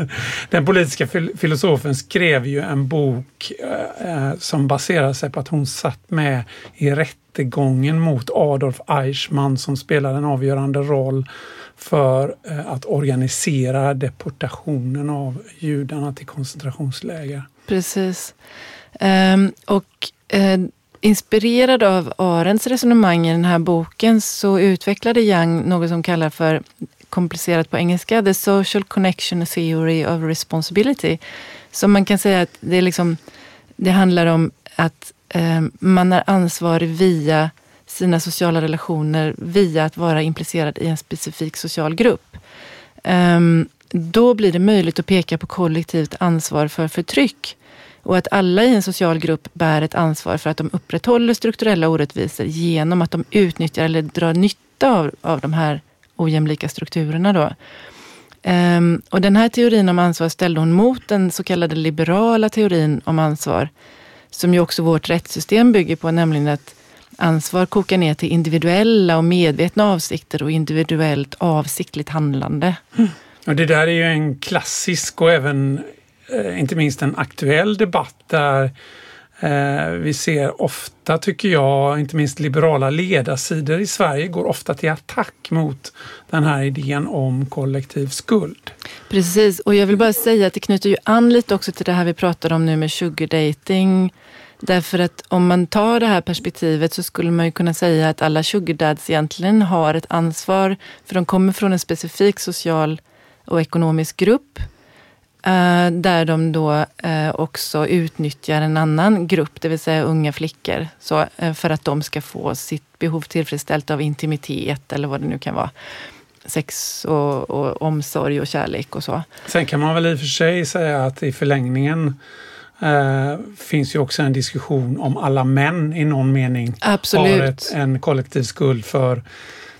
den politiska filosofen, skrev ju en bok eh, eh, som baserar sig på att hon satt med i rättegången mot Adolf Eichmann som spelade en avgörande roll för eh, att organisera deportationen av judarna till koncentrationsläger. Precis. Um, och uh, inspirerad av Arends resonemang i den här boken så utvecklade Young något som kallar för komplicerat på engelska, The Social Connection Theory of Responsibility. Så man kan säga att det, är liksom, det handlar om att eh, man är ansvarig via sina sociala relationer, via att vara implicerad i en specifik social grupp. Um, då blir det möjligt att peka på kollektivt ansvar för förtryck och att alla i en social grupp bär ett ansvar för att de upprätthåller strukturella orättvisor genom att de utnyttjar eller drar nytta av, av de här ojämlika strukturerna. Då. Um, och den här teorin om ansvar ställde hon mot den så kallade liberala teorin om ansvar, som ju också vårt rättssystem bygger på, nämligen att ansvar kokar ner till individuella och medvetna avsikter och individuellt avsiktligt handlande. Mm. Och det där är ju en klassisk och även eh, inte minst en aktuell debatt där eh, vi ser ofta, tycker jag, inte minst liberala ledarsidor i Sverige går ofta till attack mot den här idén om kollektiv skuld. Precis, och jag vill bara säga att det knyter ju an lite också till det här vi pratar om nu med sugar dating. Därför att om man tar det här perspektivet så skulle man ju kunna säga att alla sugar dads egentligen har ett ansvar, för de kommer från en specifik social och ekonomisk grupp Uh, där de då uh, också utnyttjar en annan grupp, det vill säga unga flickor, så, uh, för att de ska få sitt behov tillfredsställt av intimitet eller vad det nu kan vara. Sex och, och omsorg och kärlek och så. Sen kan man väl i och för sig säga att i förlängningen finns ju också en diskussion om alla män i någon mening Absolut. har ett, en kollektiv skuld för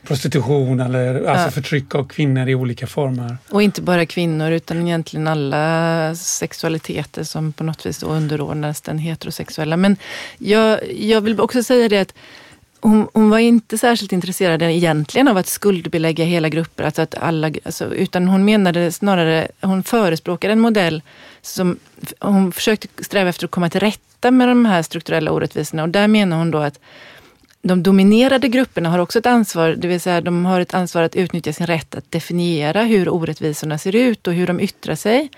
prostitution eller alltså ja. förtryck av kvinnor i olika former. Och inte bara kvinnor utan egentligen alla sexualiteter som på något vis underordnas den heterosexuella. Men jag, jag vill också säga det att hon, hon, var inte särskilt intresserad egentligen av att skuldbelägga hela grupper, alltså att alla, alltså, utan hon menade snarare, hon förespråkade en modell som, hon försökte sträva efter att komma till rätta med de här strukturella orättvisorna och där menar hon då att de dominerade grupperna har också ett ansvar, det vill säga de har ett ansvar att utnyttja sin rätt att definiera hur orättvisorna ser ut och hur de yttrar sig.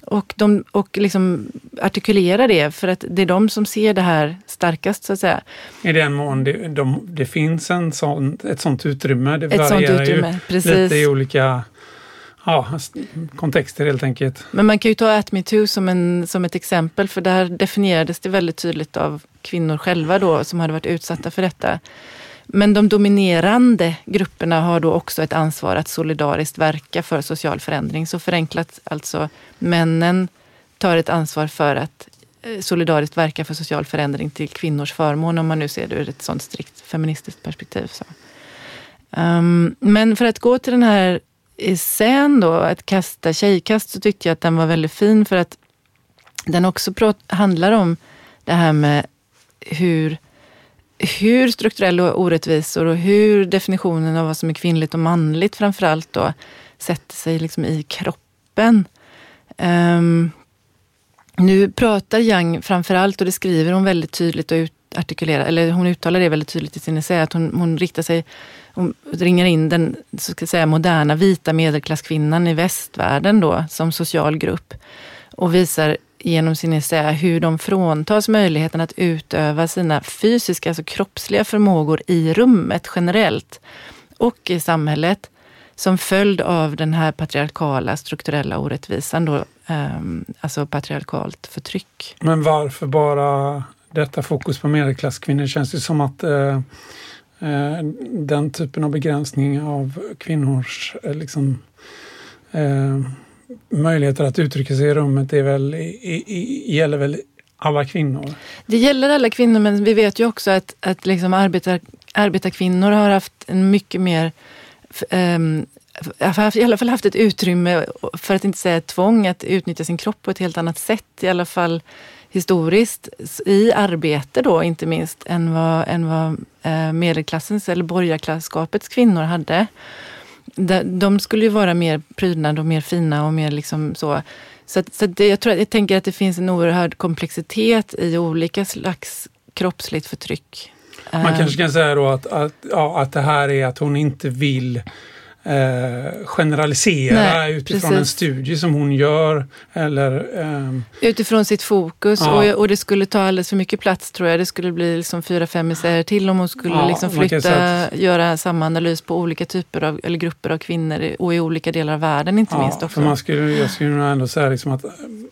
Och, de, och liksom artikulera det, för att det är de som ser det här starkast så att säga. I den mån det, de, det finns en sån, ett sånt utrymme. Det ett sånt utrymme, ju precis. lite i olika ja, kontexter helt enkelt. Men man kan ju ta At Me Too som, en, som ett exempel, för där definierades det väldigt tydligt av kvinnor själva då, som hade varit utsatta för detta. Men de dominerande grupperna har då också ett ansvar att solidariskt verka för social förändring. Så förenklat, alltså männen tar ett ansvar för att eh, solidariskt verka för social förändring till kvinnors förmån om man nu ser det ur ett sånt strikt feministiskt perspektiv. Så. Um, men för att gå till den här essän då, att kasta tjejkast, så tyckte jag att den var väldigt fin för att den också handlar om det här med hur, hur strukturella orättvisor och hur definitionen av vad som är kvinnligt och manligt framförallt då sätter sig liksom i kroppen. Um, nu pratar Young framförallt, och det skriver hon väldigt tydligt och artikulerar, eller hon uttalar det väldigt tydligt i sin essä, att hon, hon riktar sig, hon ringar in den så ska säga, moderna vita medelklasskvinnan i västvärlden då, som social grupp. Och visar genom sin essä hur de fråntas möjligheten att utöva sina fysiska, alltså kroppsliga förmågor i rummet generellt och i samhället som följd av den här patriarkala strukturella orättvisan, då, ehm, alltså patriarkalt förtryck. Men varför bara detta fokus på medelklasskvinnor? Det känns ju som att eh, eh den typen av begränsning av kvinnors eh, liksom, eh, möjligheter att uttrycka sig i rummet är väl, i, i, gäller väl alla kvinnor? Det gäller alla kvinnor, men vi vet ju också att, att liksom arbetar, arbetarkvinnor har haft en mycket mer um, i alla fall haft ett utrymme, för att inte säga ett tvång, att utnyttja sin kropp på ett helt annat sätt. I alla fall historiskt, i arbete då inte minst, än vad, än vad eh, medelklassens eller borgarklasskapets kvinnor hade. De skulle ju vara mer prydnad och mer fina och mer liksom så. Så, så det, jag, tror, jag tänker att det finns en oerhörd komplexitet i olika slags kroppsligt förtryck. Man kanske kan säga då att, att, ja, att det här är att hon inte vill eh, generalisera Nej, utifrån precis. en studie som hon gör. Eller, eh, utifrån sitt fokus ja. och, och det skulle ta alldeles för mycket plats tror jag. Det skulle bli liksom fyra, fem essäer till om hon skulle ja, liksom flytta, att, göra samma analys på olika typer av, eller grupper av kvinnor och i olika delar av världen inte ja, minst. Också. man skulle, jag skulle nog ändå säga liksom att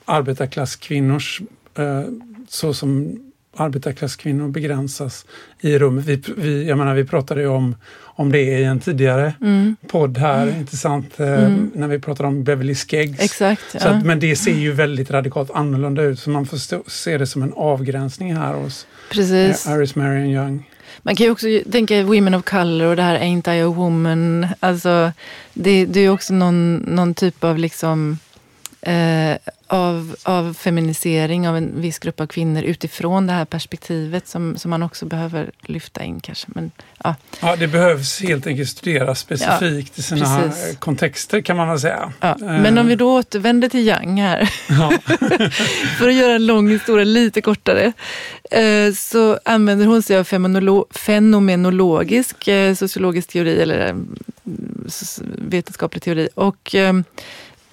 arbetarklasskvinnors eh, så som arbetarklasskvinnor begränsas i rummet. Vi, vi, jag menar, vi pratade ju om, om det i en tidigare mm. podd här, mm. intressant, eh, mm. när vi pratade om Beverly Skeggs. Exakt, ja. så att, men det ser ju väldigt radikalt annorlunda ut, så man får se det som en avgränsning här hos Precis. Eh, Iris Marion Young. Man kan ju också tänka Women of Color och det här Ain't I a woman. Alltså, det, det är också någon, någon typ av liksom eh, av, av feminisering av en viss grupp av kvinnor utifrån det här perspektivet som, som man också behöver lyfta in kanske. Men, ja. ja, det behövs helt enkelt studeras specifikt ja, i sina precis. kontexter kan man väl säga. Ja. Men om vi då återvänder till Young här, ja. för att göra en lång historia lite kortare, eh, så använder hon sig av fenomenologisk eh, sociologisk teori eller mm, vetenskaplig teori. Och eh,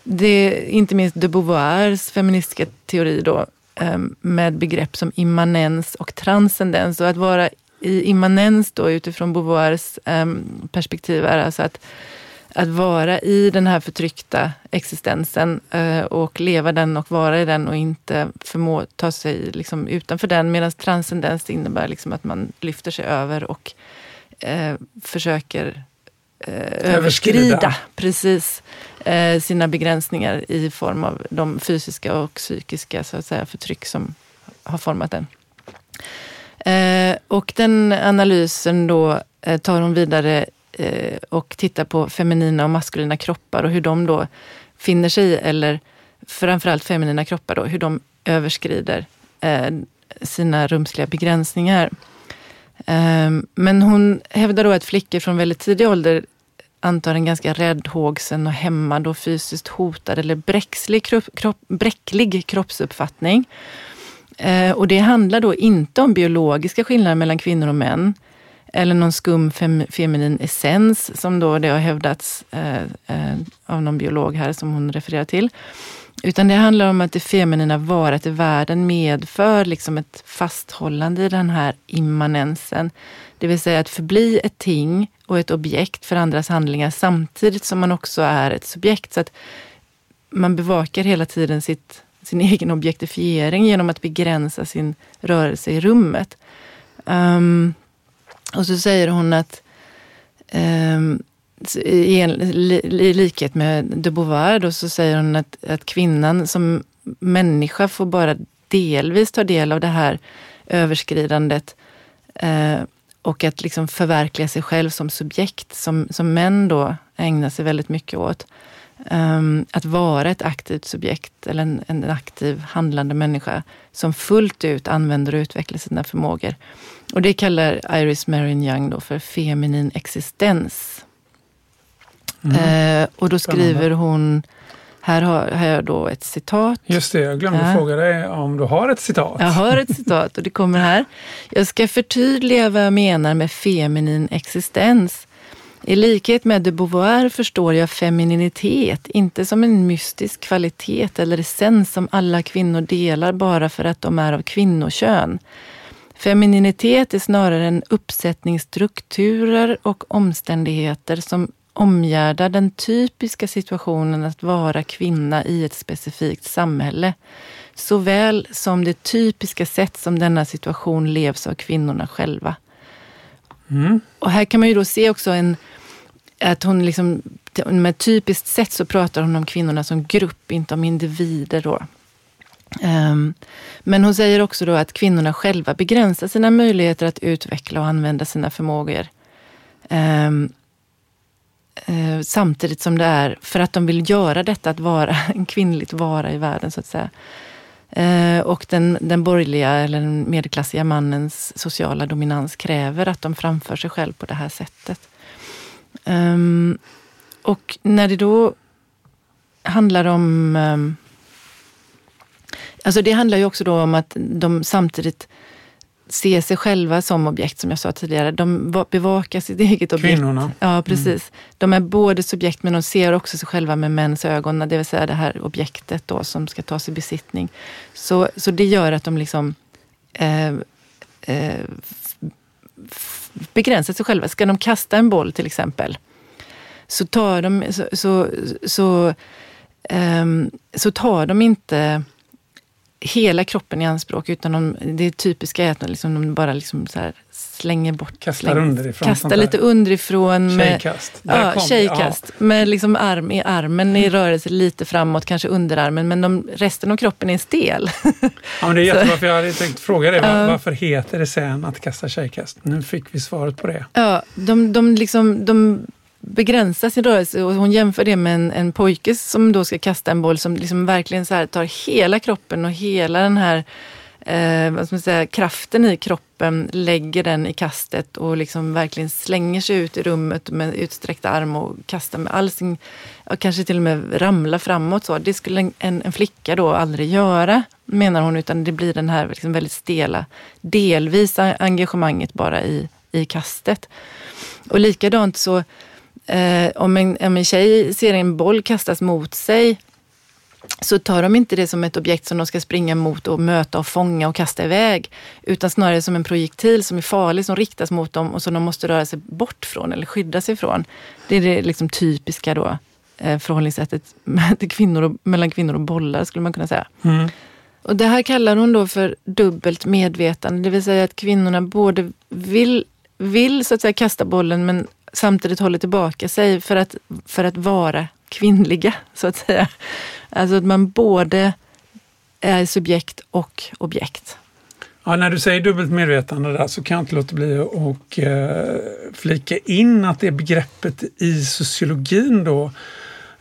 det inte minst de Beauvoirs feministiska teori då, ehm, med begrepp som immanens och transcendens. Och att vara i immanens då utifrån Beauvoirs ehm, perspektiv är alltså att, att vara i den här förtryckta existensen eh, och leva den och vara i den och inte förmå ta sig liksom utanför den. Medan transcendens innebär liksom att man lyfter sig över och eh, försöker eh, överskrida precis, eh, sina begränsningar i form av de fysiska och psykiska så att säga, förtryck som har format den. Eh, och den analysen då eh, tar hon vidare eh, och tittar på feminina och maskulina kroppar och hur de då finner sig eller framförallt feminina kroppar då, hur de överskrider eh, sina rumsliga begränsningar. Men hon hävdar då att flickor från väldigt tidig ålder antar en ganska räddhågsen och hämmad och fysiskt hotad eller bräckslig kropp, kropp, bräcklig kroppsuppfattning. Eh, och det handlar då inte om biologiska skillnader mellan kvinnor och män eller någon skum fem, feminin essens som då det har hävdats eh, eh, av någon biolog här som hon refererar till. Utan det handlar om att det feminina varat i världen medför liksom ett fasthållande i den här immanensen. Det vill säga att förbli ett ting och ett objekt för andras handlingar samtidigt som man också är ett subjekt. Så att man bevakar hela tiden sitt, sin egen objektifiering genom att begränsa sin rörelse i rummet. Um, och så säger hon att um, i, i, likhet med de Beauvoir då, så säger hon att, att kvinnan som människa får bara delvis ta del av det här överskridandet eh, och att liksom förverkliga sig själv som subjekt, som, som män då ägnar sig väldigt mycket åt. Um, att vara ett aktivt subjekt eller en, en, aktiv handlande människa som fullt ut använder och utvecklar sina förmågor. Och det kallar Iris Marion Young då för feminin existens. Mm. Uh, och då skriver hon här har, här har jag då ett citat. Just det, jag glömde ja. fråga dig om du har ett citat. Jag har ett citat och det kommer här. Jag ska förtydliga vad jag menar med feminin existens. I likhet med de Beauvoir förstår jag femininitet inte som en mystisk kvalitet eller essens som alla kvinnor delar bara för att de är av kvinnokön. Femininitet är snarare en uppsättning strukturer och omständigheter som omgärdar den typiska situationen att vara kvinna i ett specifikt samhälle. Såväl som det typiska sätt som denna situation levs av kvinnorna själva. Mm. Och här kan man ju då se också en, att hon liksom, med typiskt sätt så pratar hon om kvinnorna som grupp, inte om individer. Då. Um, men hon säger också då att kvinnorna själva begränsar sina möjligheter att utveckla och använda sina förmågor. Um, Eh, samtidigt som det är för att de vill göra detta, att vara en kvinnligt vara i världen så att säga. Eh, och den, den borgerliga eller den medelklassiga mannens sociala dominans kräver att de framför sig själv på det här sättet. Um, och när det då handlar om... Um, alltså det handlar ju också då om att de samtidigt ser sig själva som objekt, som jag sa tidigare. De bevakar sitt eget objekt. Kvinnorna. Ja, mm. precis. Mm. De är både subjekt, men de ser också sig själva med mäns ögon, det vill säga det här objektet då som ska tas i besittning. Så, så det gör att de liksom eh, eh, begränsat sig själva. Ska de kasta en boll till exempel, så tar de, så, så, så, um, så tar de inte hela kroppen i anspråk. Utan de, det typiska är att de, liksom, de bara liksom så slänger bort. Kastar slänger, underifrån. Kastar lite underifrån. Med, tjejkast. ja, tjejkast. Ja. Med liksom arm i armen i rörelse lite framåt, kanske underarmen. Men de, resten av kroppen är stel. ja, men det är jättebra, för jag hade tänkt fråga dig. Var, varför heter det sen att kasta tjejkast? Nu fick vi svaret på det. Ja, de, de, liksom, de begränsa sin rörelse och hon jämför det med en, en pojke som då ska kasta en boll som liksom verkligen så tar hela kroppen och hela den här eh, vad ska man säga, kraften i kroppen, lägger den i kastet och liksom verkligen slänger sig ut i rummet med utsträckt arm och kastar med all sin, och kanske till och med ramlar framåt. Så. Det skulle en, en flicka då aldrig göra, menar hon, utan det blir den här liksom väldigt stela, delvis engagemanget bara i, i kastet. Och likadant så eh, om, en, om en tjej ser en boll kastas mot sig så tar de inte det som ett objekt som de ska springa mot och möta och fånga och kasta iväg. Utan snarare som en projektil som är farlig, som riktas mot dem och som de måste röra sig bort från eller skydda sig från. Det är det liksom typiska då, eh, förhållningssättet med kvinnor och, mellan kvinnor och bollar skulle man kunna säga. Mm. Och Det här kallar hon då för dubbelt medvetande, det vill säga att kvinnorna både vill, vill så att säga kasta bollen men samtidigt håller tillbaka sig för att, för att vara kvinnliga, så att säga. Alltså att man både är subjekt och objekt. Ja, när du säger dubbelt medvetande där så kan jag inte låta bli att eh, flika in att det begreppet i sociologin då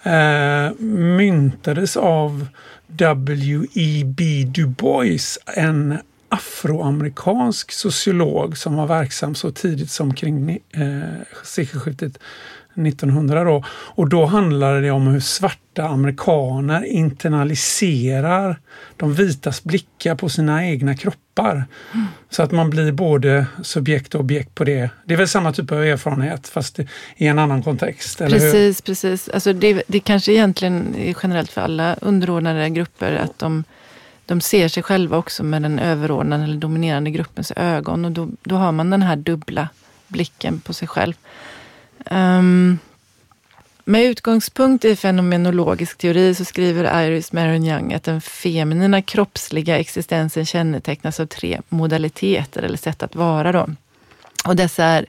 eh, myntades av W.E.B. Du Bois, en afroamerikansk sociolog som var verksam så tidigt som kring eh, sekelskiftet 1900 då. Och då handlade det om hur svarta amerikaner internaliserar de vitas blickar på sina egna kroppar. Mm. Så att man blir både subjekt och objekt på det. Det är väl samma typ av erfarenhet fast i en annan kontext? precis, hur? precis. Alltså det, det kanske egentligen är generellt för alla underordnade grupper att de de ser sig själva också med den överordnade eller dominerande gruppens ögon och då, då har man den här dubbla blicken på sig själv. Um, med utgångspunkt i fenomenologisk teori så skriver Iris Marion Young att den feminina kroppsliga existensen kännetecknas av tre modaliteter eller sätt att vara. Då. Och dessa är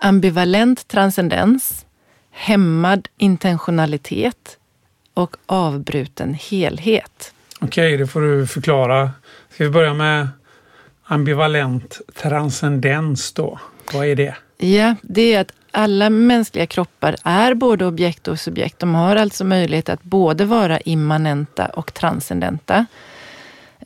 ambivalent transcendens, hämmad intentionalitet och avbruten helhet. Okej, okay, det får du förklara. Ska vi börja med ambivalent transcendens då? Vad är det? Ja, det är att alla mänskliga kroppar är både objekt och subjekt. De har alltså möjlighet att både vara immanenta och transcendenta.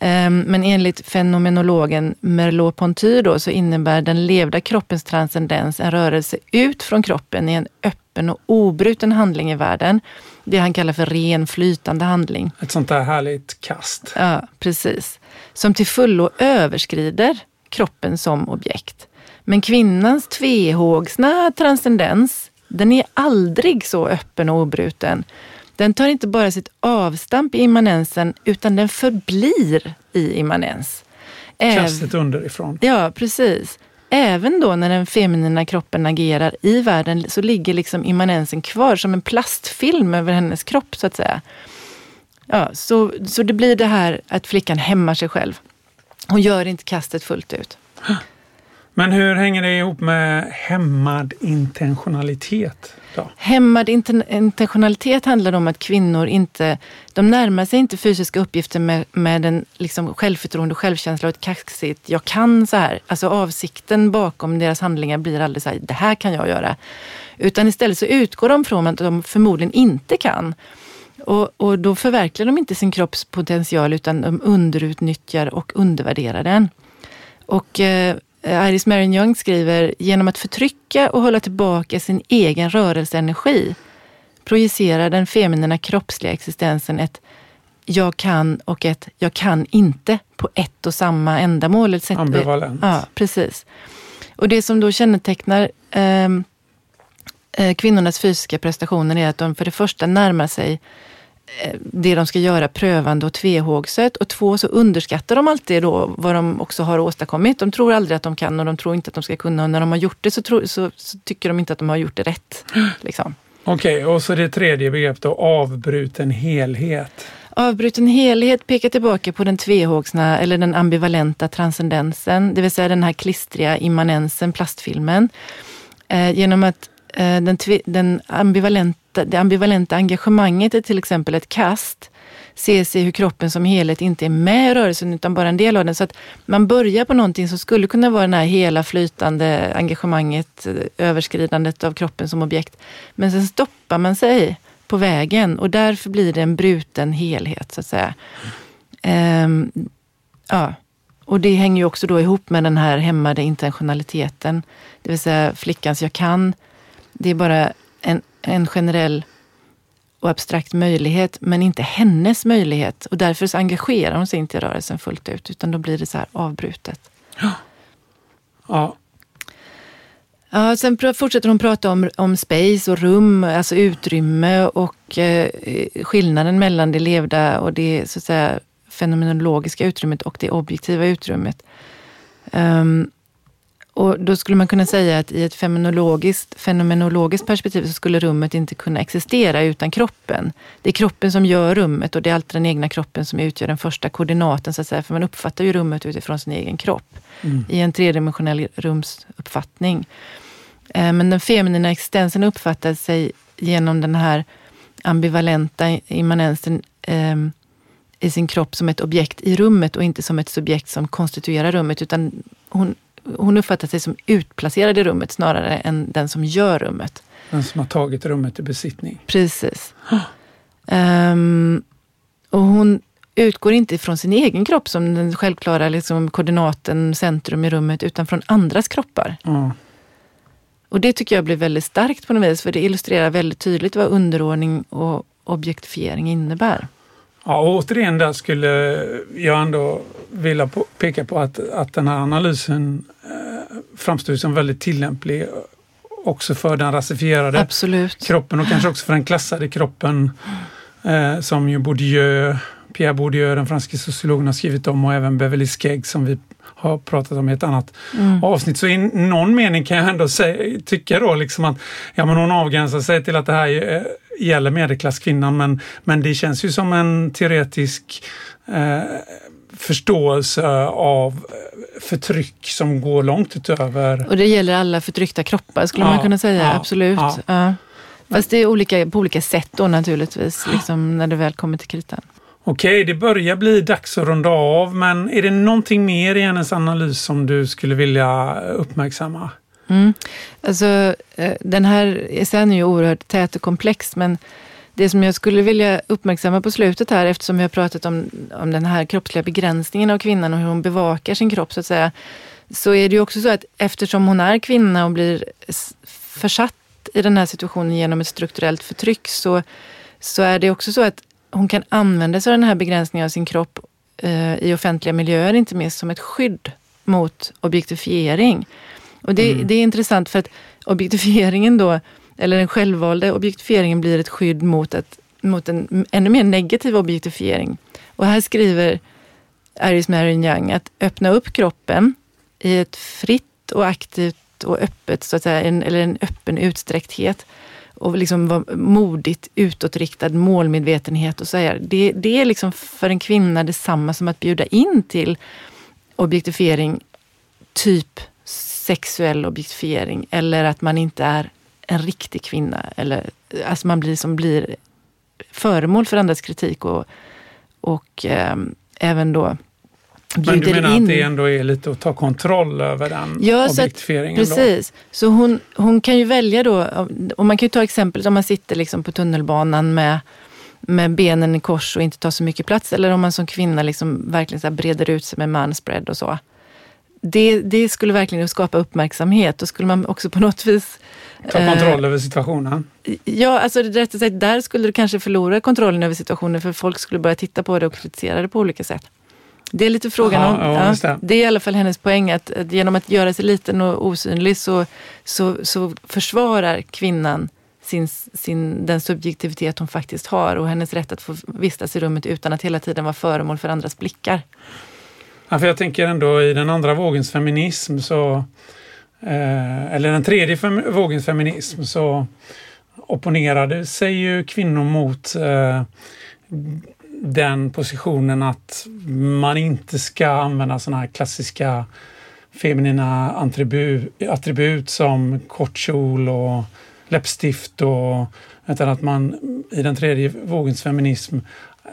Ehm, men enligt fenomenologen Merleau-Ponty då, så innebär den levda kroppens transcendens en rörelse ut från kroppen i en öppen och obruten handling i världen. Det han kallar för ren flytande handling. Ett sånt där härligt kast. Ja, precis. Som till fullo överskrider kroppen som objekt. Men kvinnans tvehågsna transcendens, den är aldrig så öppen och obruten. Den tar inte bara sitt avstamp i immanensen, utan den förblir i immanens. Kastet underifrån. Ja, precis. Även då när den feminina kroppen agerar i världen så ligger liksom immanensen kvar som en plastfilm över hennes kropp så att säga. Ja, så, så det blir det här att flickan hämmar sig själv. Hon gör inte kastet fullt ut. Men hur hänger det ihop med hämmad intentionalitet? Då? Hämmad intentionalitet handlar om att kvinnor inte, de närmar sig inte fysiska uppgifter med, med en liksom självförtroende och självkänsla och ett kaxigt, jag kan så här. Alltså avsikten bakom deras handlingar blir aldrig så här, det här kan jag göra. Utan istället så utgår de från att de förmodligen inte kan. Och, och då förverkligar de inte sin kropps potential utan de underutnyttjar och undervärderar den. Och Eh, Iris Marion Young skriver, genom att förtrycka och hålla tillbaka sin egen rörelseenergi projicerar den feminina kroppsliga existensen ett jag kan och ett jag kan inte på ett och samma ändamål. Ambivalent. Ja, precis. Och det som då kännetecknar ehm, eh, kvinnornas fysiska prestationer är att de för det första närmar sig Eh, det de ska göra prövande och tvehågset. Och två, så underskattar de alltid då vad de också har åstadkommit. De tror aldrig att de kan och de tror inte att de ska kunna. Och när de har gjort det så, tro, så, så tycker de inte att de har gjort det rätt. Liksom. Okej, okay, och så det tredje begreppet då, avbruten helhet. Avbruten helhet pekar tillbaka på den tvehågsna eller den ambivalenta transcendensen, det vill säga den här klistriga immanensen, plastfilmen. Eh, genom att eh, den, den ambivalenta det ambivalenta engagemanget i till exempel ett kast. ses i hur kroppen som helhet inte är med i rörelsen utan bara en del av den. Så att man börjar på någonting som skulle kunna vara det här hela flytande engagemanget, eh, överskridandet av kroppen som objekt. Men sen stoppar man sig på vägen och därför blir det en bruten helhet så att säga. Um, ja. Och det hänger ju också då ihop med den här hämmade intentionaliteten. Det vill säga flickans jag kan. Det är bara en en generell och abstrakt möjlighet, men inte hennes möjlighet. Och därför så engagerar hon sig inte i rörelsen fullt ut, utan då blir det så här avbrutet. Ja. ja. Ja, sen fortsätter hon prata om, om space och rum, alltså utrymme och eh, skillnaden mellan det levda och det så att säga, fenomenologiska utrymmet och det objektiva utrymmet. Um, och då skulle man kunna säga att i ett fenomenologiskt, fenomenologiskt perspektiv så skulle rummet inte kunna existera utan kroppen. Det är kroppen som gör rummet och det är alltid den egna kroppen som utgör den första koordinaten, så att säga, för man uppfattar ju rummet utifrån sin egen kropp mm. i en tredimensionell rumsuppfattning. Eh, men den feminina existensen uppfattar sig genom den här ambivalenta immanensen eh, i sin kropp som ett objekt i rummet och inte som ett subjekt som konstituerar rummet, utan hon hon uppfattar sig som utplacerad i rummet snarare än den som gör rummet. Den som har tagit rummet i besittning. Precis. um, och hon utgår inte från sin egen kropp som den självklara liksom, koordinaten, centrum i rummet, utan från andras kroppar. Mm. Och det tycker jag blir väldigt starkt på något vis, för det illustrerar väldigt tydligt vad underordning och objektifiering innebär. Ja, återigen där skulle jag ändå vilja peka på att, att den här analysen eh, framstår som väldigt tillämplig också för den rasifierade Absolut. kroppen och kanske också för den klassade kroppen eh, som ju Bourdieu, Pierre Bourdieu, den franske sociologen, har skrivit om och även Beverly Skegg som vi har pratat om i ett annat mm. avsnitt. Så i någon mening kan jag ändå säga, tycka då liksom att ja, men hon avgränsar sig till att det här eh, gäller medelklasskvinnan men, men det känns ju som en teoretisk eh, förståelse av förtryck som går långt utöver... Och det gäller alla förtryckta kroppar skulle ja, man kunna säga, ja, absolut. Ja. Fast det är olika, på olika sätt då naturligtvis, liksom, när det väl kommer till kritan. Okej, det börjar bli dags att runda av, men är det någonting mer i hennes analys som du skulle vilja uppmärksamma? Mm. Alltså, eh, den här essän är ju oerhört tät och komplex, men det som jag skulle vilja uppmärksamma på slutet här, eftersom vi har pratat om, om den här kroppsliga begränsningen av kvinnan och hur hon bevakar sin kropp, så att säga, så är det ju också så att eftersom hon är kvinna och blir försatt i den här situationen genom ett strukturellt förtryck, så, så är det också så att hon kan använda sig av den här begränsningen av sin kropp eh, i offentliga miljöer, inte minst som ett skydd mot objektifiering. Och det, mm. det är intressant för att objektifieringen då, eller den självvalda objektifieringen blir ett skydd mot, ett, mot en ännu mer negativ objektifiering. Och här skriver Iris Marion Young att öppna upp kroppen i ett fritt och aktivt och öppet, så att säga, en, eller en öppen utsträckthet och liksom vara modigt utåtriktad målmedvetenhet och så. Det, det är liksom för en kvinna detsamma som att bjuda in till objektifiering, typ sexuell objektifiering eller att man inte är en riktig kvinna. Eller, alltså man blir, som blir föremål för andras kritik och, och eh, även då bjuder in. Men du menar in. att det ändå är lite att ta kontroll över den ja, objektifieringen? Så att, precis. Då? Så hon, hon kan ju välja då, och man kan ju ta exemplet om man sitter liksom på tunnelbanan med med benen i kors och inte tar så mycket plats. Eller om man som kvinna liksom verkligen så breder ut sig med manspread och så det, det skulle verkligen skapa uppmärksamhet. Då skulle man också på något vis... Ta kontroll eh, över situationen? Ja, alltså rätt sagt, där skulle du kanske förlora kontrollen över situationen för folk skulle börja titta på det och kritisera det på olika sätt. Det är lite frågan Aha, om... Ja, ja, det är i alla fall hennes poäng att, att, genom att göra sig liten och osynlig så, så, så försvarar kvinnan sin, sin, den subjektivitet hon faktiskt har och hennes rätt att få vistas i rummet utan att hela tiden vara föremål för andras blickar. Ja, för jag tänker ändå i den andra vågens feminism så eh, eller den tredje fem, vågens feminism så opponerade sig ju kvinnor mot eh, den positionen att man inte ska använda sådana här klassiska feminina attribut, attribut som kort kjol och läppstift och utan att man i den tredje vågens feminism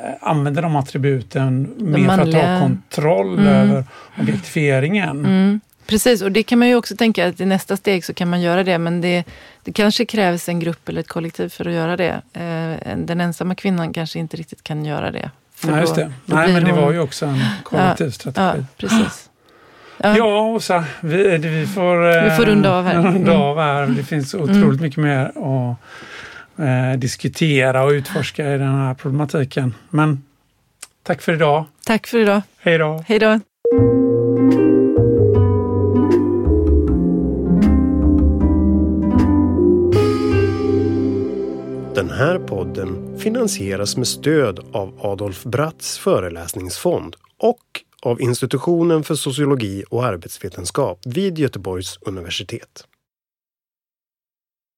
Eh, använder de attributen mer manliga. för att ha kontroll mm. över objektifieringen. Mm. Precis, och det kan man ju också tänka att i nästa steg så kan man göra det, men det, det kanske krävs en grupp eller ett kollektiv för att göra det. Eh, den ensamma kvinnan kanske inte riktigt kan göra det. Nej, just det. Nej, men det hon... var ju också en kollektiv strategi. Ja, precis. Ja, ja Åsa, vi, vi, får, vi får runda av här. Runda mm. av här. Det finns otroligt mm. mycket mer att eh, diskutera och utforska i den här problematiken. Men tack för idag. Tack för idag. Hej då. Hej då. Här podden finansieras med stöd av Adolf Bratts föreläsningsfond och av Institutionen för sociologi och arbetsvetenskap vid Göteborgs universitet.